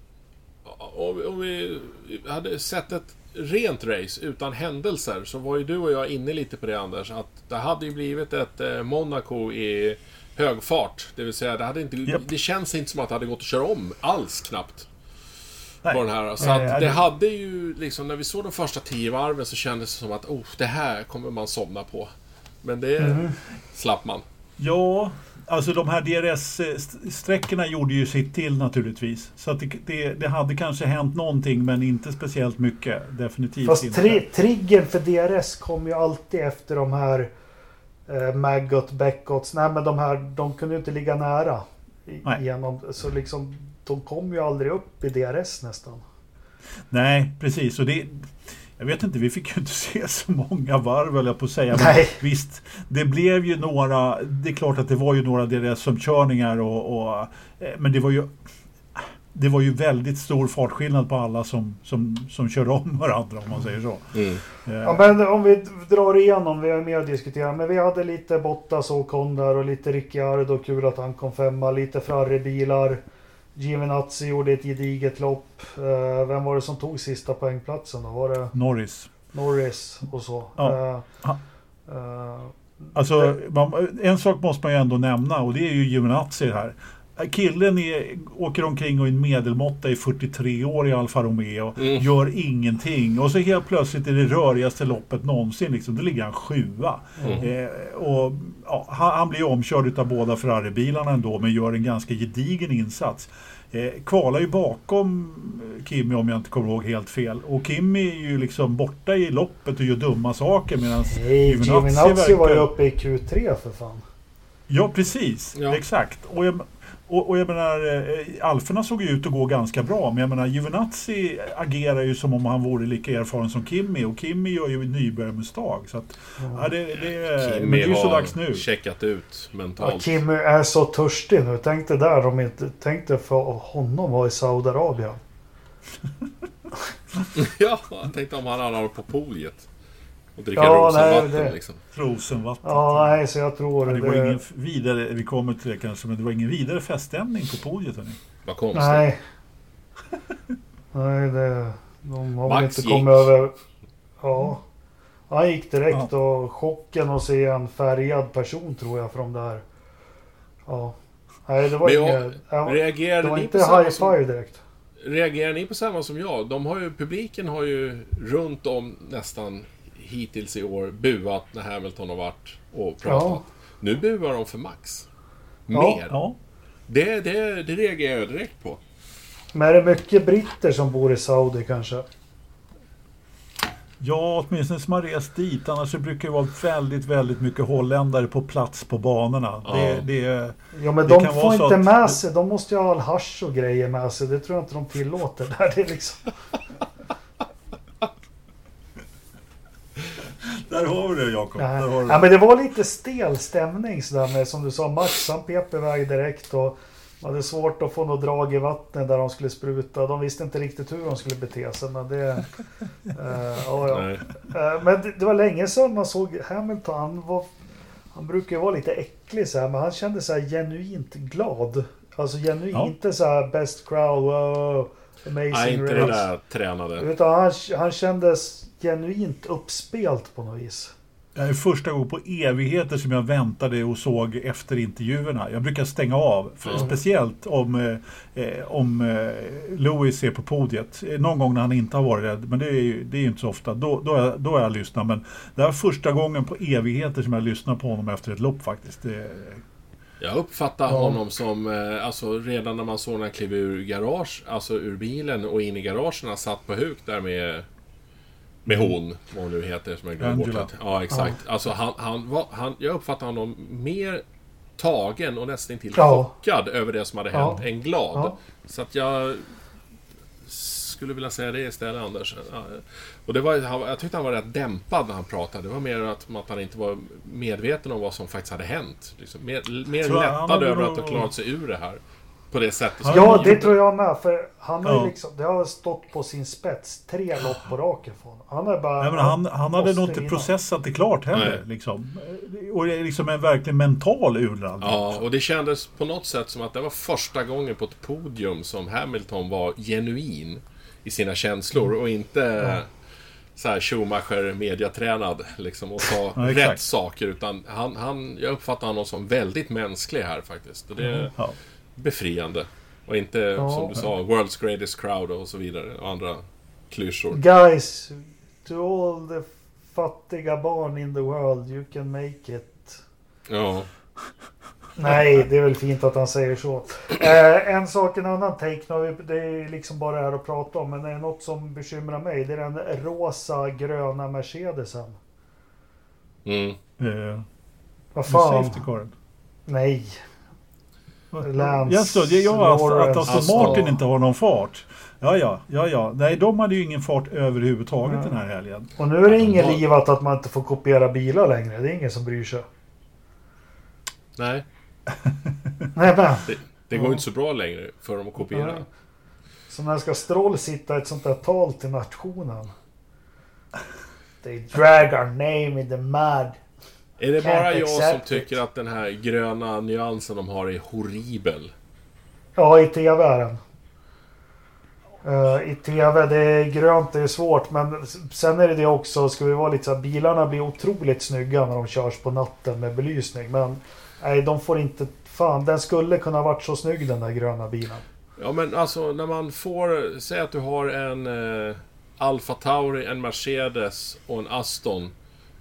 om, vi- om vi hade sett ett rent race utan händelser så var ju du och jag inne lite på det Anders. Att det hade ju blivit ett eh, Monaco i hög fart. Det vill säga, det, hade inte, Japp. det känns inte som att det hade gått att köra om alls knappt. Nej. På den här. Så att det hade ju liksom, när vi såg de första tio varven så kändes det som att oh, det här kommer man somna på. Men det Mm. slapp man. Ja, alltså de här DRS-sträckorna gjorde ju sitt till naturligtvis. Så att det, det, det hade kanske hänt någonting men inte speciellt mycket. Definitivt Fast inte. tri triggern för DRS kom ju alltid efter de här eh, Maggot, Beckots. Nej men de här, de kunde ju inte ligga nära. i-. Genom, så liksom, de kom ju aldrig upp i DRS nästan. Nej, precis. Och det, jag vet inte, vi fick ju inte se så många varv höll jag på att säga. Men Nej. visst, det blev ju några, det är klart att det var ju några DRS-omkörningar och, och, eh, men det var ju det var ju väldigt stor fartskillnad på alla som, som, som körde om varandra om man säger så. Mm. Eh, Ja, men om vi drar igenom, vi har mer att diskutera. Men vi hade lite Bottas och Ocon där och lite Ricciardo. Kul att han kom femma. Lite Ferrari-bilar. Giovinazzi gjorde ett gediget lopp. Eh, vem var det som tog sista poängplatsen då? Var det Norris. Norris och så? Ja. Eh, Alltså, man, en sak måste man ju ändå nämna och det är ju Giovinazzi här. Killen är, åker omkring och är en medelmåtta i 43 år i Alfa Romeo. Mm. Gör ingenting. Och så helt plötsligt är det rörigaste loppet någonsin. Liksom. Då ligger han sjua. Mm. Eh, och, ja, han, han blir omkörd av båda Ferrari-bilarna ändå men gör en ganska gedigen insats. Eh, kvalar ju bakom eh, Kimi om jag inte kommer ihåg helt fel. Och Kimi är ju liksom borta i loppet och gör dumma saker medan Nej, Giovinazzi var ju uppe i Q3 för fan. Ja, precis. Ja. Exakt. Och jag, och, och jag menar, eh, Alferna såg ju ut att gå ganska bra. Men jag menar, Giovinazzi agerar ju som om han vore lika erfaren som Kimi. Och Kimi gör ju nybörjarmisstag. Så att, ja, det, det, men det är ju så har dags nu. checkat ut Ja, mentalt. Kimmy är så törstig nu. Tänk dig där om inte... Tänk dig för honom vara i Saudiarabien. ja, jag tänkte om han hade på podiet. Och dricka Ja, rosenvatten nej, det- liksom. Rosenvatten. Ja, nej, så jag tror Ja, det det. var ingen vidare, vi kommer till det kanske, men det var ingen vidare feststämning på podiet. Hörni. Vad konstigt. Nej. Nej, det... De har väl Max inte gick. kommit över... Ja. Han gick direkt och chocken att se en färgad person tror jag från där. Ja. Nej, det var Men jag- inget... Ja, det var inte high som, five direkt. reagerar ni på samma som jag? De har ju, publiken har ju runt om nästan hittills i år buat när Hamilton har varit och pratat. Ja. Nu buar de för Max. Mer. Ja, Det, det, det reagerar jag direkt på. Men är det mycket britter som bor i Saudi kanske? ja, åtminstone som har rest dit. Annars brukar det vara väldigt, väldigt mycket holländare på plats på banorna. Ja. Det, det, Ja men Det de kan får inte att- med sig, de måste ju ha all hasch och grejer med sig. Det tror jag inte de tillåter där. Det är liksom... där har vi det Jakob. Ja, det. men det var lite stel stämning sådär med som du sa. Max han pep iväg direkt och de hade svårt att få något drag i vattnet där de skulle spruta. De visste inte riktigt hur de skulle bete sig. Men det... eh, ja, ja. Nej. Eh, men det, det var länge sedan man såg Hamilton. Han, var, han brukar ju vara lite äcklig så här, men han kände sig genuint glad Alltså genuint, Ja. inte så här best crowd, wow, amazing Nej, inte det race. där tränade. Utan han, han kändes genuint uppspelt på något vis. Det är första gången på evigheter som jag väntade och såg efter intervjuerna. Jag brukar stänga av, för, Mm. speciellt om, eh, eh, om eh, Louis är på podiet. Eh, Någon gång när han inte har varit rädd, men det är ju det är inte så ofta. Då, då, är, då är jag lyssnat. Men det här var första gången på evigheter som jag lyssnar på honom efter ett lopp faktiskt. Det, Jag uppfattar Ja. honom som, eh, alltså redan när man såg när han klev ur garage, alltså ur bilen och in i garagen, han satt på huk där med med hon, vad hon nu heter, som jag glömde bort. Att- Ja, exakt. Alltså han, han var, han, jag uppfattar honom mer tagen och nästan till Ja. chockad över det som hade Ja. hänt, än glad. Ja. Så att jag skulle vilja säga det istället, Anders. Ja, Och det var, jag tyckte han var rätt dämpad när han pratade. Det var mer att, att han inte var medveten om vad som faktiskt hade hänt. Liksom, mer mer lättad över att ha klarat sig ur det här. På det sättet. Ja, det tror jag med. För han har Ja. liksom, det har stått på sin spets tre lopp på raken för honom. Han är bara... nej, men han, han hade nog inte processat det klart heller. Nej. Liksom. Och det är liksom en verkligen mental urladdning. Ja, och det kändes på något sätt som att det var första gången på ett podium som Hamilton var genuin i sina känslor och inte så här Schumacher mediatränad liksom och sa Ja, rätt saker utan han, han, jag uppfattar honom som väldigt mänsklig här faktiskt. Och det Ja. Befriande. Och inte Ja. som du sa, World's Greatest Crowd och så vidare och andra klyschor. Guys, to all the fattiga barn in the world, you can make it. Ja, Nej, det är väl fint att han säger så. Eh, en sak, en annan take, det är liksom bara det här att prata om, men det är något som bekymrar mig. Det är den rosa gröna Mercedesen. mm. Eh, Vad fan? Nej. Lance, Jaså, det är jag att, att Lawrence, Aston Aston. Martin inte har någon fart. Ja, ja, ja, ja. Nej, de hade ju ingen fart överhuvudtaget Ja. den här helgen. Och nu är det inget livat att man inte får kopiera bilar längre. Det är ingen som bryr sig. Nej, Nej, men. det, det går Ja. inte så bra längre för dem att kopiera. Nej. Så när ska Stroll sitta ett sånt där tal till nationen? They drag our name in the mud. Är det bara jag som tycker it. att den här gröna nyansen de har är horribel? Ja, i tv är den. Eh, I tv, det är grönt, det är svårt. Men sen är det det också, ska vi vara lite så här, bilarna blir otroligt snygga när de körs på natten med belysning. Men nej, de får inte... Fan, den skulle kunna varit så snygg den där gröna bilen. Ja men alltså när man får... Säg att du har en eh, Alfa Tauri, en Mercedes och en Aston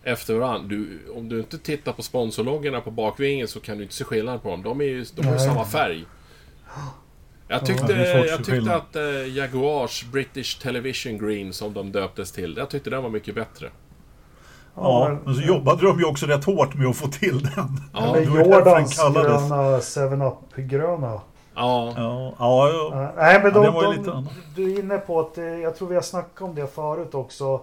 efter varandra. Du, om du inte tittar på sponsorloggorna på bakvingen så kan du inte se skillnad på dem. De, är ju, de har ju samma färg. Jag tyckte, Ja, jag tyckte att eh, Jaguars British Television Green som de döptes till, jag tyckte den var mycket bättre. Ja, men så jobbade de ju också rätt hårt med att få till den. Ja, Eller Jordans kallades. gröna 7-Up-gröna. Ja, Ja, ja, ja. Nej men Ja, de, det var ju de, lite annat. du är inne på att, eh, jag tror vi har snackat om det förut också.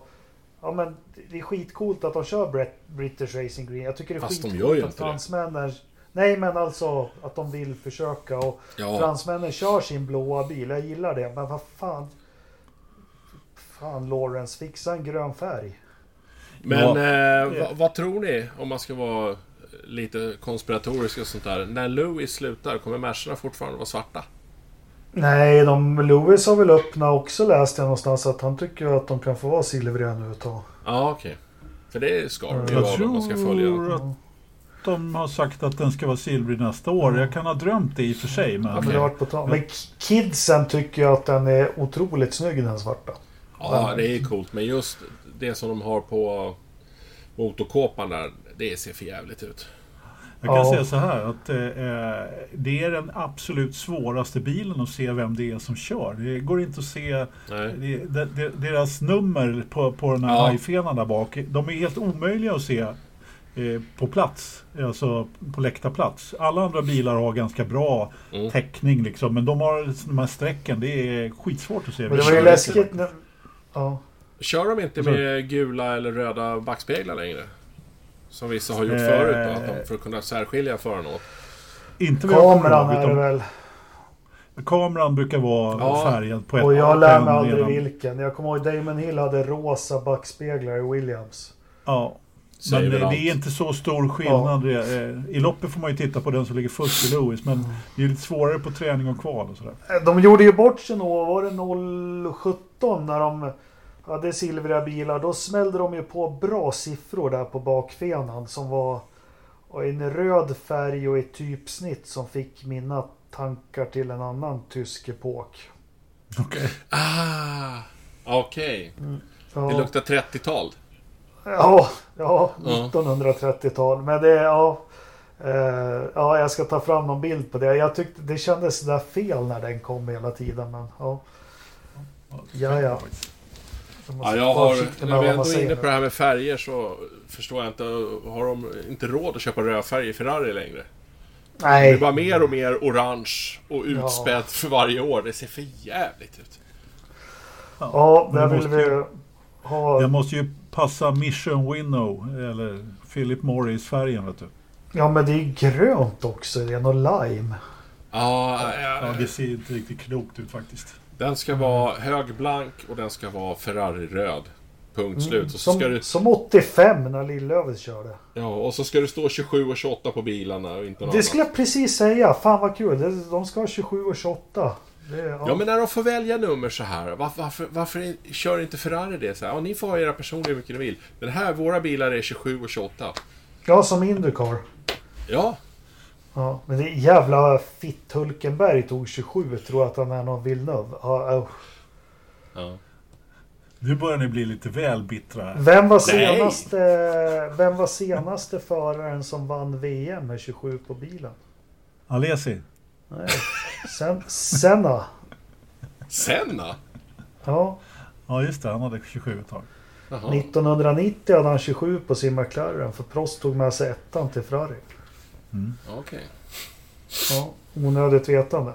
Ja men det är skitcoolt att de kör British Racing Green. Jag tycker det är Fast de skitcoolt gör ju att fransmännen... Nej men alltså att de vill försöka och ja. fransmännen kör sin blåa bil. Jag gillar det. Men vad fan. Fan Lawrence, fixa en grön färg. Men Ja. eh, vad, vad tror ni, om man ska vara lite konspiratorisk och sånt där. När Louis slutar, kommer Mercerna fortfarande vara svarta? Nej, de, Lewis har väl öppnat också läst jag någonstans att han tycker att de kan få vara silvriga nu ett tag. Ja, okej. För det ska de ju Jag vara om man ska följa den. tror att de har sagt att den ska vara silvrig nästa år. Jag kan ha drömt det i och för sig. Men Ja, men på tal. Men kidsen tycker jag att den är otroligt snygg den svarta. Ja, det är coolt. Men just det som de har på motorkåpan där, det ser för jävligt ut. Jag kan Ja. säga så här att eh, det är den absolut svåraste bilen att se vem det är som kör. Det går inte att se det, det, deras nummer på, på den här Ja. hajfenan där bak. De är helt omöjliga att se eh, på plats, alltså på läktarplats. Alla andra bilar har ganska bra Mm. täckning liksom, men de har de här strecken. Det är skitsvårt att se. Men det var ju kör läskigt. Ja. Kör de inte med gula eller röda backspeglar längre? Som vissa har gjort Eh. förut då, att de, för att kunna särskilja förarna åt. Inte vad jag Kameran ihåg, är det väl. Kameran brukar vara Ja. färgad på ett Och jag lär mig aldrig redan. vilken. Jag kommer ihåg Damon Hill hade rosa backspeglar i Williams. Ja. Säger Men det, allt. det är inte så stor skillnad. Eh, I loppet får man ju titta på den som ligger först i Lewis. Men det är lite svårare på träning och kval och sådär. De gjorde ju bort sig nog, var det 017 när de hade silvriga bilar. Då smällde de ju på bra siffror där på bakfenan som var och en röd färg och ett typsnitt som fick mina tankar till en annan tysk epok. Okej. Ah, okej. Ja, Det luktar 30-tal. ja, ja Ja. 1930-tal. Men det, ja. Eh, ja, jag ska ta fram någon bild på det. Jag tyckte det kändes där fel när den kom hela tiden. Men ja, Ja, ja. Ja, jag har, när vi ändå är inne på det här med färger så förstår jag inte, har de inte råd att köpa rödfärg i Ferrari längre? Det är Nej, bara mer och mer orange och utspätt för varje år. Det ser för jävligt ut. ja, där det vill måste vi ju- ha. Det måste ju passa Mission Winnow eller Philip Morris-färgen vet du. Ja, men det är grönt också. Det är något lime. Ja, Ja, ja, det ser inte riktigt klokt ut faktiskt. Den ska vara högblank och den ska vara Ferrari-röd. Punkt slut. Och så, Som, det, som 85 när Lillövis körde. ja, och så ska det stå 27 och 28 på bilarna och inte något Det skulle jag precis säga. Fan vad kul. De ska ha 27 och 28. Det, ja. Ja, men när de får välja nummer så här. Varför, varför, varför kör inte Ferrari det så här? Ja, ni får ha era personliga hur mycket ni vill. Den här, våra bilar är 27 och 28. ja, som Indycar. Ja, Ja, men det jävla fitt Hulkenberg tog 27. Tror att han är någon Villeneuve. Ja, ja. Nu börjar ni bli lite väl bittra vem var Nej. senaste, vem var senaste föraren som vann VM med 27 på bilen? Alesi. Nej. Sen, Senna. Senna? Ja, Ja just det, han hade 27 ett tag. Jaha. 1990 hade han 27 på sin McLaren. För Prost tog med sig ettan till Ferrari. Okej. Ja, onödigt vetande.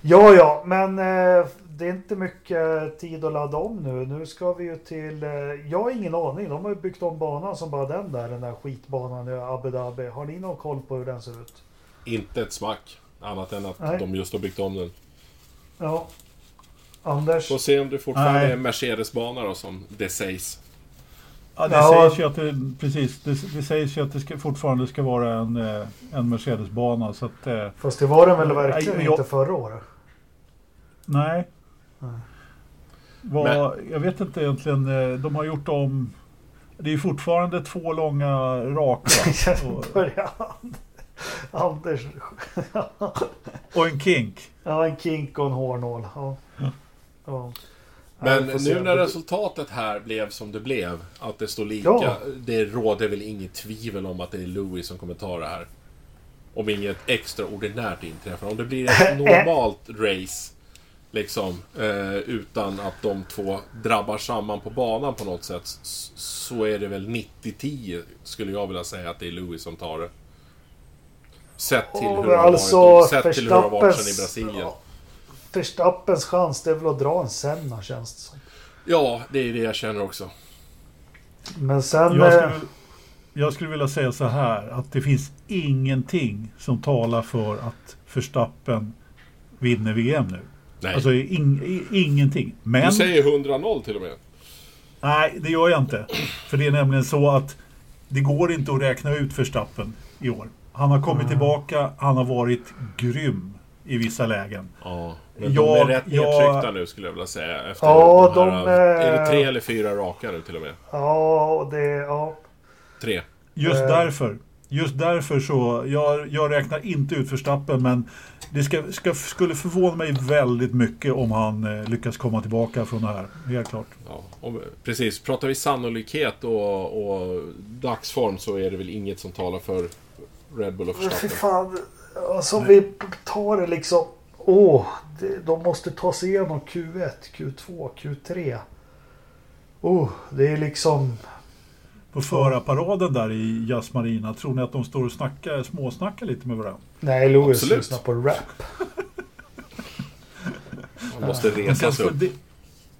Ja, ja, men eh, det är inte mycket tid att ladda om nu. Nu ska vi ju till... Eh, jag har ingen aning. De har ju byggt om banan som bara den där. Den där skitbanan i Abu Dhabi. Har ni någon koll på hur den ser ut? Inte ett smack. Annat än att Nej. de just har byggt om den. Ja. Anders? Får se om det fortfarande Nej. är Mercedes-bana då, som det sägs. Ja, det Ja. sägs ju att det, precis, det, det sägs ju att det ska, fortfarande ska vara en, eh, en Mercedes-bana. Så att, eh, Fast det var den väl verkligen Nej, jag- inte förra året? nej. Nej. Vad, jag vet inte egentligen. eh, De har gjort om... Det är fortfarande två långa raka. Anders. och en kink. Ja, en kink och en hårnål. Ja. Ja. Men nu när resultatet här blev som det blev, att det står lika, Ja. det råder väl inget tvivel om att det är Louis som kommer ta det här. Om inget extraordinärt inträffar. Om det blir ett normalt race, liksom, eh, utan att de två drabbar samman på banan på något sätt, så är det väl 90-10, skulle jag vilja säga, att det är Louis som tar det. Sett till Ja, hur det har alltså, varit, sett till hur det har varit sedan i Brasilien. ja. Verstappens chans det är väl att dra en Senna känns det som. Ja, det är det jag känner också. Men sen... Jag eh, skulle, jag skulle vilja säga så här att det finns ingenting som talar för att Verstappen vinner VM nu. Nej. Alltså ing, i- ingenting. Men... Du säger 100-0 till och med. Nej, det gör jag inte. För det är nämligen så att det går inte att räkna ut Verstappen i år. Han har kommit tillbaka, han har varit grym i vissa lägen. Ja, men Ja, de är rätt ja. nedtryckta nu skulle jag vilja säga. Efter Ja, de här, de, Är det eh, tre eller fyra raka nu till och med? Ja, och det... Ja. Tre. Just Eh. därför. Just därför så, jag, jag räknar inte ut Verstappen men det ska, ska, skulle förvåna mig väldigt mycket om han eh, lyckas komma tillbaka från det här. Helt klart. Ja, om, precis. Pratar vi sannolikhet och, och dagsform så är det väl inget som talar för Red Bull och Men fy Verstappen. fan. Alltså vi tar det liksom... Åh, det, de måste ta sig igenom Q1, Q2, Q3. Oh, det är liksom... På förarparaden där i Jazz Marina, tror ni att de står och snackar, småsnackar lite med varandra? Nej, Louis Absolut. lyssnar på rap. Man måste resa sig upp. de,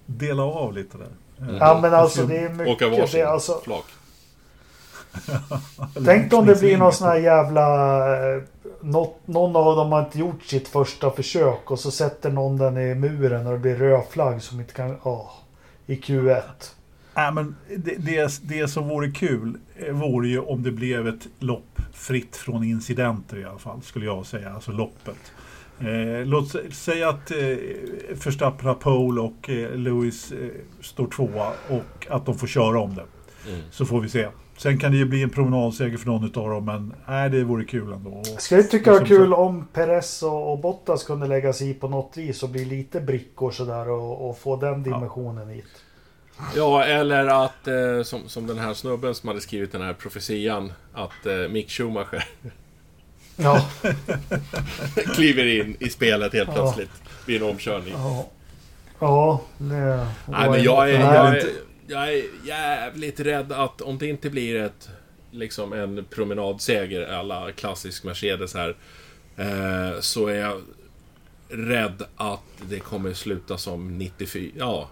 dela av lite där. Eh, Ja, men alltså det är Åka mycket... Det varsin är alltså, flak. tänk om det blir någon sån här jävla... Något, någon av dem har inte gjort sitt första försök och så sätter någon den i muren och det blir röd flagg som inte kan... Ja, I Q1. Nej, men det, det, det som vore kul eh, vore ju om det blev ett lopp fritt från incidenter i alla fall, skulle jag säga. Alltså loppet. Eh, låt säga att eh, Verstappen har pole och eh, Lewis eh, står tvåa och att de får köra om det. Mm. Så får vi se. Sen kan det ju bli en promenadseger för någon utav dem, men nej, det vore kul ändå. Ska jag tycka det var som kul sagt- om Perez och, och Bottas kunde lägga sig i på något vis och bli lite brickor sådär och, och få den dimensionen hit. Ja, eller att, eh, som, som den här snubben som hade skrivit den här profetian, att eh, Mick Schumacher Ja, kliver in i spelet helt Ja. plötsligt vid en omkörning. ja. Ja, det... Nej, men jag är, jag, är, jag är jävligt rädd att om det inte blir ett, liksom en promenadseger alla klassisk Mercedes här, eh, så är jag rädd att det kommer sluta som 94, ja,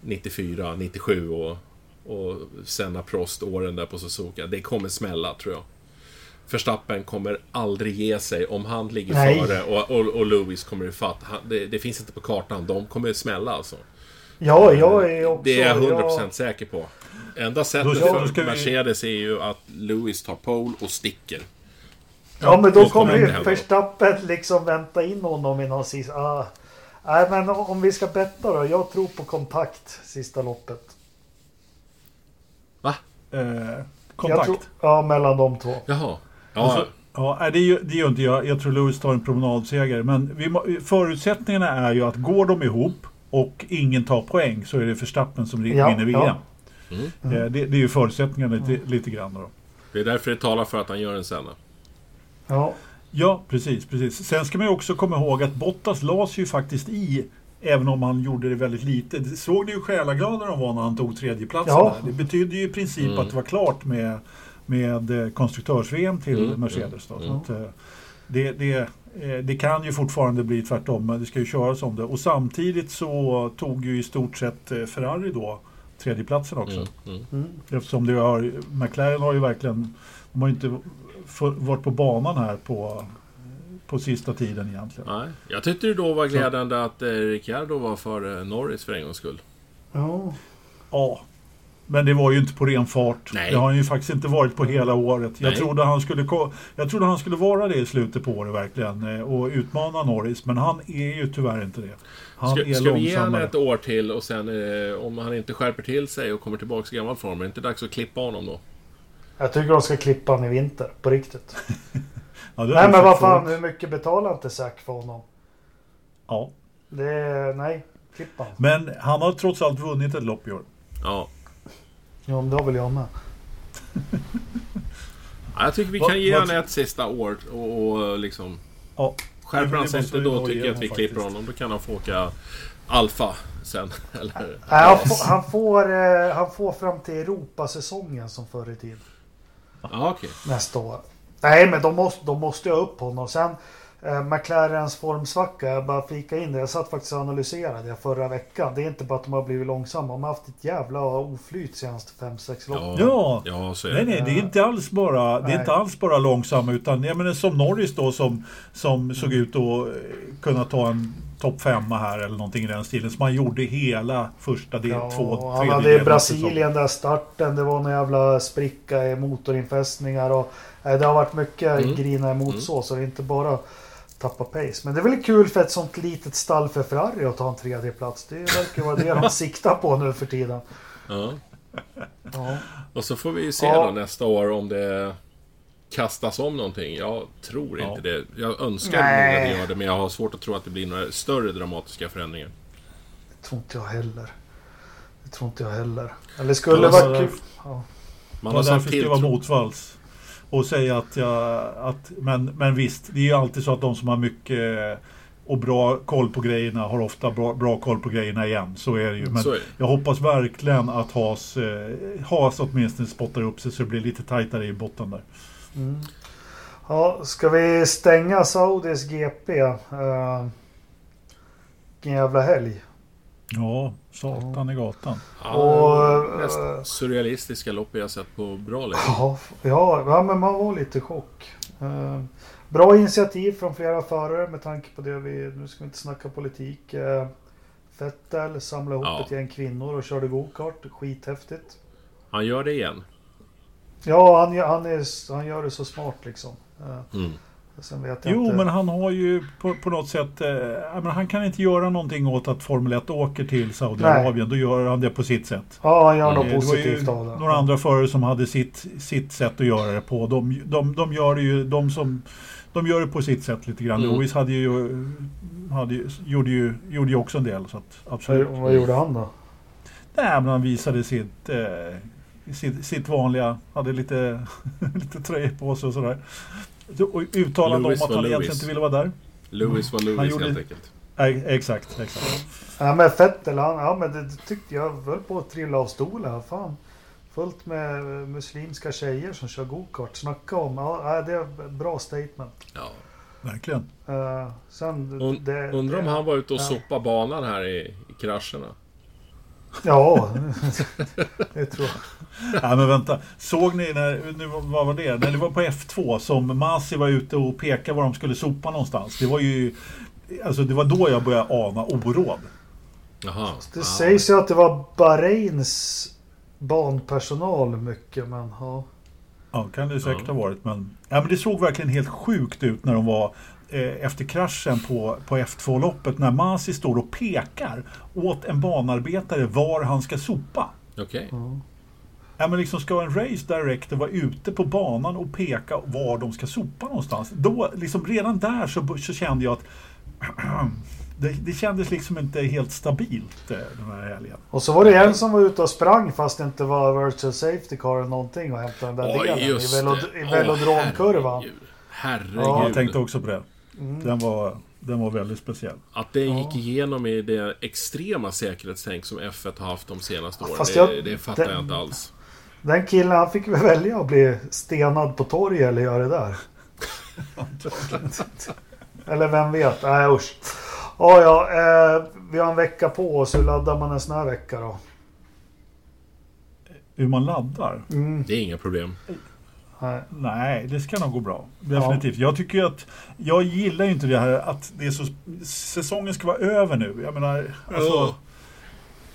94, 97 och, och Senna Prost åren där på Suzuka. Det kommer smälla tror jag. Verstappen kommer aldrig ge sig om han ligger Nej. före och, och, och Lewis kommer ifatt. Han, det, det finns inte på kartan. De kommer smälla alltså. Ja, jag är också... Det är jag 100% jag- säker på. Enda sättet ska- för ska vi- Mercedes är ju att Lewis tar pole och sticker. Ja, men då kommer ju. Verstappen liksom vänta in honom i någon sista... Ah. Nej, men om vi ska betta då. Jag tror på kontakt sista loppet. Va? Eh, kontakt. tror, ja, mellan de två. Jaha. Ja, Alltså, ja, det, gör- det gör inte jag. Jag tror Lewis tar en promenadseger. Men vi, förutsättningarna är ju att går de ihop och ingen tar poäng så är det Verstappen som Ja, vinner VM. ja. Mm. Eh, det, det är ju förutsättningarna lite, lite grann. Då. det är därför det talar för att han gör en Senna. Ja, Ja, precis, precis. Sen ska man ju också komma ihåg att Bottas las ju faktiskt i Även om han gjorde det väldigt lite. Det såg ni ju själaglada de var när han tog tredjeplatsen. Ja. där. Det betydde ju i princip Mm. att det var klart med, med eh, konstruktörs-VM till Mm, Mercedes. Då. Så mm. att, eh, det, det, det kan ju fortfarande bli tvärtom, men det ska ju köras om det. Och samtidigt så tog ju i stort sett eh, Ferrari då tredjeplatsen också. Mm. Mm. mm. Eftersom det har, McLaren har ju verkligen, de har ju inte för, varit på banan här på, på sista tiden egentligen. Nej, jag tyckte det då var glädjande att eh, Ricciardo var för Norris för en gångs skull. ja. Ja, men det var ju inte på ren fart. Nej. Det har han ju faktiskt inte varit på hela året. Jag Nej. trodde, han skulle, jag trodde han skulle vara det i slutet på året verkligen eh, och utmana Norris, men han är ju tyvärr inte det. Han Ska, är ska vi ge honom ett år till och sen eh, om han inte skärper till sig och kommer tillbaka i gammal form, är det inte dags att klippa honom då? Jag tycker de ska klippa han i vinter, på riktigt. Ja, Nej men vad fan, hur mycket betalar inte Zack för honom? Ja. Det nej, klippa han. Men han har trots allt vunnit ett lopp i år. Ja. Ja, men det har väl jag med. Ja, Jag tycker vi kan ge honom ett sista år och, och liksom... Ja. Skärper han sig inte då tycker jag att vi honom klipper faktiskt. honom. Då kan han få åka Alfa sen. Eller... Nej, han, får, han, får, eh, han får fram till Europasäsongen som förr i tiden. Ja, okej. Nästa år. Nej, men de måste, de måste ha upp honom. Sen eh, McLarens formsvacka, jag bara flika in det. Jag satt faktiskt och analyserade det förra veckan. Det är inte bara att de har blivit långsamma. De har haft ett jävla oflyt senaste 5-6 lopp. Ja. Ja. Så är Nej, det. nej, det är inte alls bara, det är Nej. inte alls bara långsamma utan jag menar, som Norris då som, som såg ut att eh, kunna ta en topp femma här eller någonting i den stilen. Som han gjorde hela första del, Ja, två, han hade av Brasilien där starten. Det var en jävla spricka i motorinfästningar. Och, nej, det har varit mycket Mm. grina emot Mm. så. Så det är inte bara tappa pace. Men det är väl kul för ett sånt litet stall för Ferrari att ta en tredje plats. Det verkar vara det de siktar på nu för tiden. Ja. Ja. Och så får vi ju se Ja. då nästa år om det kastas om någonting. Jag tror Ja. inte det. Jag önskar Nej. att det gör det, men jag har svårt att tro att det blir några större dramatiska förändringar. Det tror inte jag heller. Det tror inte jag heller. Eller skulle Ja, vara så- kul. Ja. Man Det har vara tilltro. Och säga att jag... Att, men, men visst, det är ju alltid så att de som har mycket och bra koll på grejerna har ofta bra, bra koll på grejerna igen. Så är det ju. Men Så är det. jag hoppas verkligen att Haas, eh, Haas åtminstone spottar upp sig så det blir lite tajtare i botten där. Mm. Ja, ska vi stänga Saudis GP? Uh, vilken jävla helg. Ja, satan i gatan. Ja, Och, mest eh, surrealistiska lopp jag sett på bra länge. Ja, ja, men man var lite i chock. Eh, bra initiativ från flera förare med tanke på det vi... Nu ska vi inte snacka politik. Uh, Vettel samlade ihop Ja. ett gäng kvinnor och körde gokart. Skithäftigt. Han gör det igen. Ja, han, gör- han, är, han gör det så smart liksom. Eh, Mm. Jo, inte. men han har ju på, på något sätt... Eh, han kan inte göra någonting åt att Formel 1 åker till Saudiarabien. Då gör han det på sitt sätt. Ja, han gör Mm. något ju positivt av det. några andra förare som hade sitt, sitt sätt att göra det på. De, de, de gör det ju... De som... De gör det på sitt sätt lite grann. Mm. Lewis hade ju, hade, gjorde, ju, gjorde ju också en del. Så att, absolut. Vad, vad gjorde han då? Nej, men han visade sitt, eh, sitt, sitt vanliga, hade lite, lite tröjor på sig och sådär. Uttalande om Lewis att var han Lewis. egentligen inte ville vara där. Lewis var Han Lewis gjorde- helt enkelt. Exakt, exakt. Ja, men Vettel, han, ja men det, det tyckte jag höll på att trilla av stolen. Fan. Fullt med muslimska tjejer som kör gokart. Snacka om. Ja, det är ett bra statement. Ja. Verkligen. Uh, sen, Und, det, undrar om han var ute och ja. sopade banan här i, i krascherna. Ja, det tror jag. Nej men vänta, såg ni när, nu, vad var det? När det var på F2 som Masi var ute och pekade var de skulle sopa någonstans. Det var ju, alltså det var då jag började ana oråd. Jaha. Det Ah. sägs ju att det var Bahrains banpersonal mycket, men ja. Ja, kan det säkert Ja. ha varit. Men, ja, men det såg verkligen helt sjukt ut när de var efter kraschen på, på F2-loppet. När Masi står och pekar åt en banarbetare var han ska sopa. Okej. Ja, men liksom ska en race director vara ute på banan och peka var de ska sopa någonstans. Då, liksom redan där så, så kände jag att det, det kändes liksom inte helt stabilt eh, den här helgen. Och så var det en som var ute och sprang fast det inte var virtual safety car eller någonting och hämtade den där Oj, delen i, velod i velodromkurvan. herregud. Herregud. Ja, Jag tänkte också på det. Mm. Den var, den var väldigt speciell. Att det gick igenom i det extrema säkerhetstänk som F1 har haft de senaste åren. Fast det, jag- det fattar det- jag inte alls. Den killen han fick väl välja att bli stenad på torget eller göra det där. eller vem vet? Nej usch. Ja, ja, eh, vi har en vecka på oss. Hur laddar man en sån här vecka då? Hur man laddar? Mm, Det är inga problem. Nej. Nej, det ska nog gå bra. Definitivt. Jag tycker att... Jag gillar ju inte det här att det är så, säsongen ska vara över nu. Jag menar, alltså... Ja.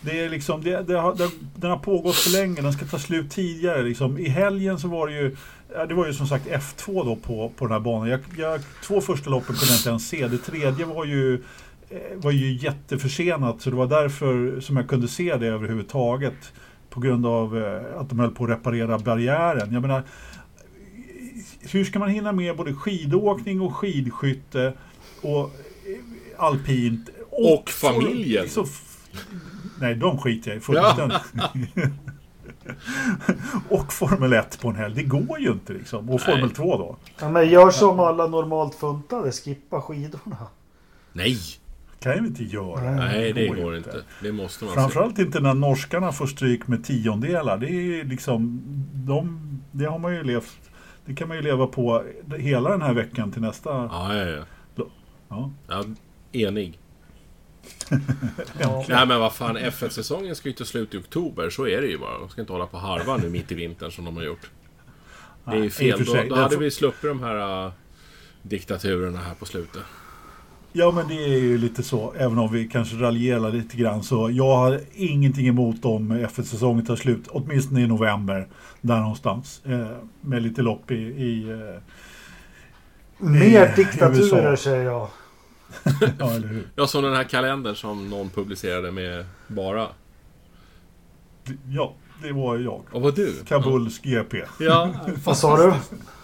Det är liksom, det, det har, det, den har pågått för länge, den ska ta slut tidigare. Liksom. I helgen så var det ju, ja, det var ju som sagt F2 då på, på den här banan. Jag, jag, två första loppen kunde jag inte ens se. Det tredje var ju, eh, var ju jätteförsenat så det var därför som jag kunde se det överhuvudtaget. På grund av eh, att de höll på att reparera barriären. Jag menar, hur ska man hinna med både skidåkning och skidskytte och eh, alpint Och familjen. Så, nej, de skiter jag i fullständigt. och Formel 1 på en helg, det går ju inte liksom. Och Formel 2 då. Ja, men gör som alla normalt funtade. Skippa skidorna. Nej! kan ju inte göra. Nej, det går går ju inte. Det måste man se. Framförallt inte när norskarna får stryk med tiondelar. Det är liksom, de, det har man ju levt, det kan man ju leva på hela den här veckan till nästa. Ja, ja, ja. Ja. ja enig. Ja. Nej men vad fan, F1-säsongen ska ju ta slut i oktober. Så är det ju bara. De ska inte hålla på harva nu mitt i vintern som de har gjort. Det är ju fel. Då, då hade vi sluppit de här uh, diktaturerna här på slutet. Ja men det är ju lite så, även om vi kanske raljerar lite grann så jag har ingenting emot om F1-säsongen tar slut, åtminstone i november, där någonstans. Eh, med lite lopp i, i eh, Mer I diktaturer USA. säger jag. ja eller hur. Ja, som den här kalendern som någon publicerade med bara. Ja, det var jag. Och vad du? Kabuls GP. Ja, Vad sa du?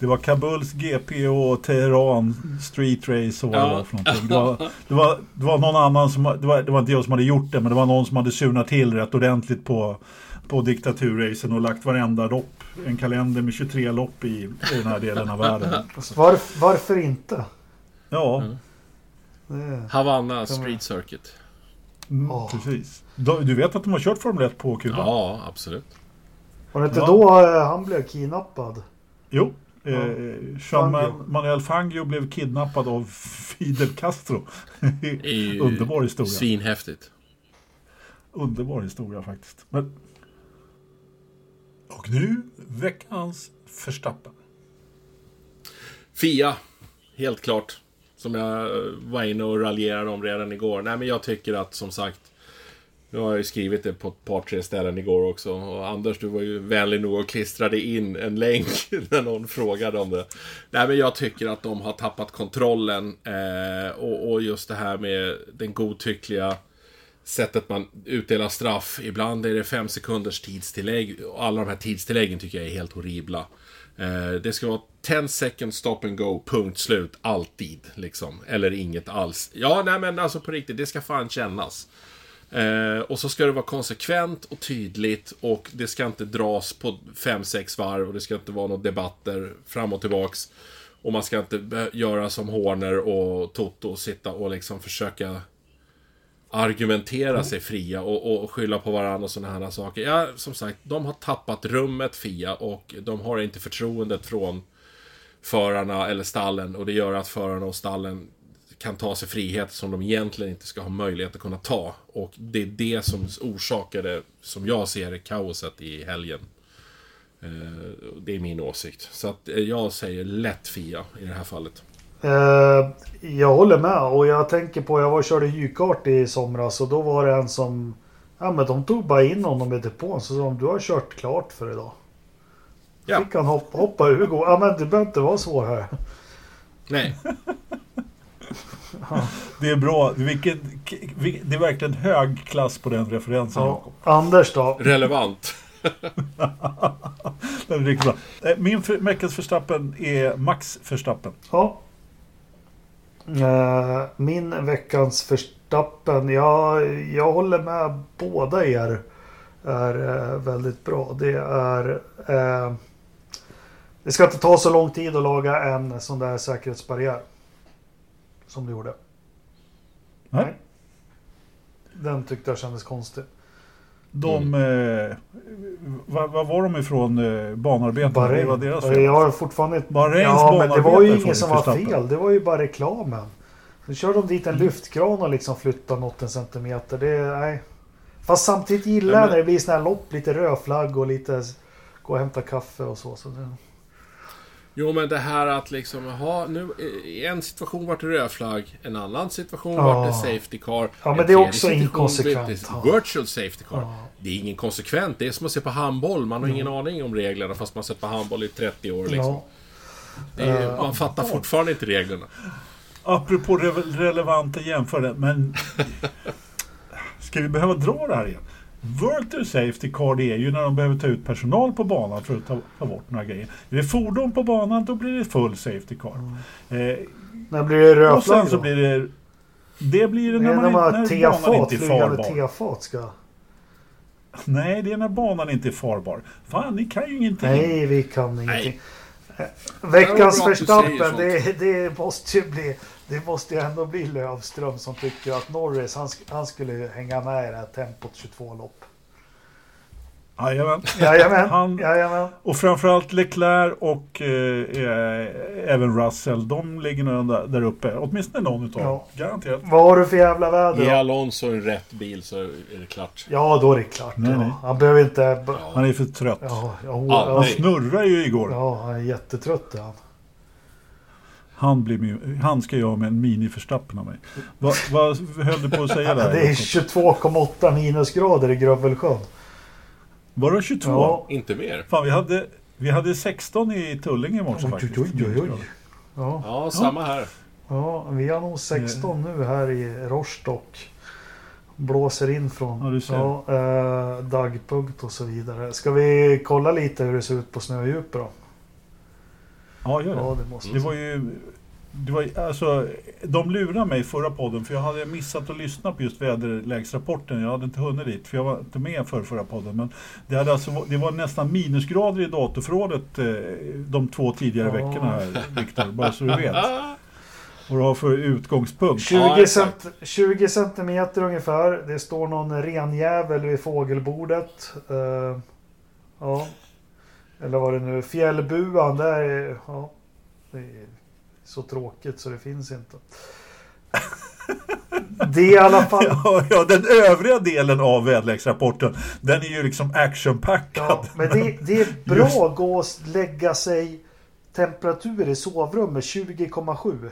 Det var Kabuls GP och Teheran Street Race och vad det Ja. var för någonting. Det var, det, var, det var någon annan som, det var, det var inte jag som hade gjort det, men det var någon som hade surnat till rätt ordentligt på, på diktaturracen och lagt varenda lopp, en kalender med 23 lopp i, i den här delen av världen. Varf, varför inte? Ja, Mm. Det, Havanna Street Circuit. mm, Åh. precis. Du du vet att de har kört Formel 1 på Kuba? Ja, absolut. var det inte Ja. då eh, han blev kidnappad? Jo. Eh, Ja. Jean Fangio. Manuel Fangio blev kidnappad av Fidel Castro. Underbar historia. Svinhäftigt. Underbar historia faktiskt. Men... Och nu veckans förstappen. Fia, helt klart. Som jag eh, var inne och raljerade om redan igår. Nej, men jag tycker att som sagt nu har jag ju skrivit det på ett par, tre ställen igår också. Och Anders, du var ju vänlig nog och klistrade in en länk när någon frågade om det. Nej, men jag tycker att de har tappat kontrollen. Eh, och, och, just det här med den godtyckliga sättet man utdelar straff. Ibland är det fem sekunders tidstillägg. Och alla de här tidstilläggen tycker jag är helt horribla. Eh, det ska vara 10 seconds stop and go, punkt slut, alltid. Liksom. Eller inget alls. Ja, nej men alltså på riktigt, det ska fan kännas. Eh, och så ska det vara konsekvent och tydligt och det ska inte dras på 5-6 varv och det ska inte vara några debatter fram och tillbaks. Och man ska inte göra som Horner och Toto, och sitta och liksom försöka argumentera mm. sig fria och, och skylla på varandra och sådana här saker. Ja, som sagt, de har tappat rummet, Fia, och de har inte förtroendet från förarna eller stallen och det gör att förarna och stallen kan ta sig friheter som de egentligen inte ska ha möjlighet att kunna ta. Och det är det som orsakade, som jag ser det, kaoset i helgen. Eh, det är min åsikt. Så att eh, jag säger lätt Fia i det här fallet. Eh, jag håller med och jag tänker på, jag var och körde hykart i somras och då var det en som Ja men de tog bara in honom i depån så sa de du har kört klart för idag. Ja. Fick han hoppa, hoppa ur Ja men det behöver inte vara så här. Nej. Det är bra. Vilket, det är verkligen hög klass på den referensen. Ja. Anders då? Relevant. den är riktigt bra. Eh, min veckans förstappen är Max Förstappen. Ja. Uh, min veckans förstappen. Ja, jag håller med båda er. Är uh, väldigt bra. Det är... Uh, det ska inte ta så lång tid att laga en sån där säkerhetsbarriär som du gjorde. Nej. Nej. Den tyckte jag kändes konstig. De, mm. eh, vad, vad, var de ifrån eh, banarbetarna? Bahrain. Var deras fel. Jag har fortfarande Bahrains Ja, men det var ju inget som var fel. Det var ju bara reklamen. Så körde de dit en mm. lyftkran och liksom flyttade något en centimeter. Det, nej. Fast samtidigt gillar jag när det blir sådana här lopp. Lite rödflagg och lite gå och hämta kaffe och så. så det... Jo, men det här att liksom, ha nu i en situation vart det rödflagg, en annan situation ja. vart det safety car. Ja, men det är också inkonsekvent. Ja. Virtual safety car. Ja. Det är ingen konsekvent. Det är som att se på handboll. Man har ingen aning om reglerna fast man har sett på handboll i 30 år liksom. Är, uh, man fattar fortfarande inte reglerna. Apropå re relevanta jämförelser, men... Ska vi behöva dra det här igen? Virtual Safety Car det är ju när de behöver ta ut personal på banan för att ta, ta bort några grejer. Är det fordon på banan då blir det full Safety Car. Mm. Eh, när blir det rödflagg Och sen så blir det... Det blir det när, man, när banan inte är farbar. Ska... Nej, det är när banan inte är farbar. Fan, ni kan ju ingenting. Nej, vi kan ingenting. Nej. Veckans Verstappen, det, det måste ju bli... Det måste ju ändå bli Lövström som tycker att Norris, han, han skulle hänga med i det här tempot 22 lopp. Jajamän. Jajamän. Han, Jajamän. Och framförallt Leclerc och eh, eh, även Russell, de ligger nog där, där uppe. Åtminstone någon utav ja. Garanterat. Vad har du för jävla väder Ge Alonso en rätt bil så är det klart. Ja, då är det klart. Nej, nej. Han behöver inte... Ja. Han är för trött. Ja, ja, han snurrar ju igår. Ja, han är jättetrött han. Han, blir han ska göra med en mini-förstappen av mig. Va, vad höll du på att säga där? Det är 22,8 minusgrader i Grövelsjön. Var det 22? Ja. Inte mer. Fan, vi hade, vi hade 16 i Tullinge i morse faktiskt. Oj, oj, oj. Ja. ja, samma här. Ja, vi har nog 16 nu här i Rostock. Blåser in från ja. Ja, eh, dagpunkt och så vidare. Ska vi kolla lite hur det ser ut på snödjup då? Ja, gör det. Ja, det, måste det var ju... Det var, alltså, de lurade mig förra podden för jag hade missat att lyssna på just väderlägesrapporten. Jag hade inte hunnit dit för jag var inte med för förra podden. Men det, hade alltså, det var nästan minusgrader i datorförrådet eh, de två tidigare ja. veckorna här, Viktor. Bara så du vet. Vad du har för utgångspunkt. 20, ja, cent 20 centimeter ungefär. Det står någon renjävel vid fågelbordet. Uh, ja. Eller vad det nu Fjällbuan, där är, ja, det är så tråkigt så det finns inte. Det är i alla fall... Ja, ja, den övriga delen av väderleksrapporten, den är ju liksom actionpackad. Ja, men det, det är bra att gå och lägga sig temperatur i sovrummet 20,7.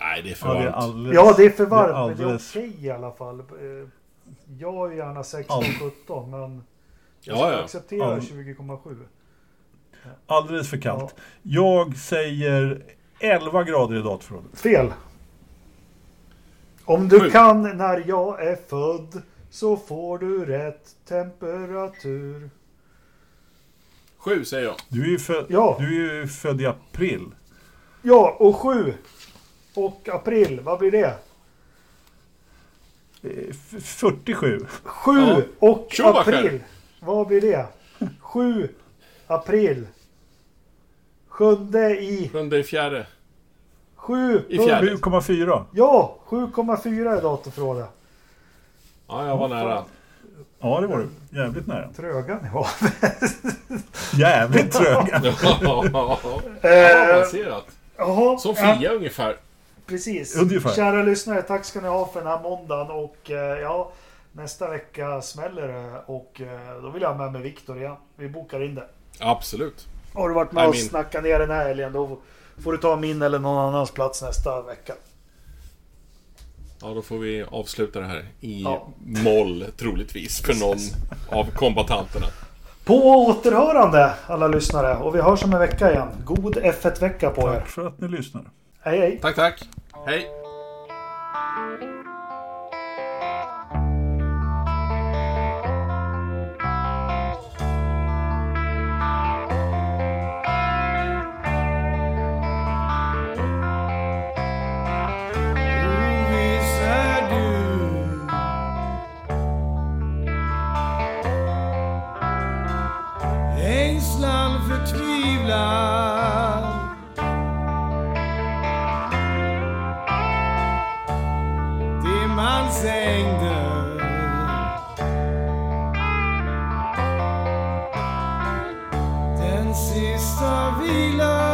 Nej, det är för Ja, det är varmt. alldeles, Ja, det är för varmt, men det är alldeles- okej i alla fall. Eh, Jag är gärna 16-17, men jag Ja, ska ja. acceptera Ja. 20,7. alldeles för kallt. Jag säger 11 grader i datorförrådet. Fel. Om du Sju. kan när jag är född så får du rätt temperatur. Sju säger jag. Du är ju född, Ja. du är ju född i april. Ja, och 7 och april, vad blir det? Eh, f- 47. 7 Ja. och Schumacher. april. Vad blir det? 7 april. Sjunde i... Sjunde i fjärde. 7... I fjärde. 7,4. Ja, 7,4 är datorförrådet. Ja, jag var nära. Ja, det var du. Jävligt nära. Tröga ni var. Jävligt tröga. Ja, Eh, avancerat. Jaha. Som ja, Fia ungefär. Precis. Ungefär. Kära lyssnare, tack ska ni ha för den här måndagen. Och eh, ja, nästa vecka smäller det. Och eh, då vill jag ha med mig Viktor igen. Vi bokar in det. Absolut. Har du varit med Nej, och min- snackat ner den här helgen då får du ta min eller någon annans plats nästa vecka. Ja, då får vi avsluta det här i Ja. moll, troligtvis, för någon av kombatanterna. På återhörande alla lyssnare och vi hörs om en vecka igen. God F1-vecka på er. Tack för att ni lyssnar. Hej hej! Tack, tack. Hej. sister, we love.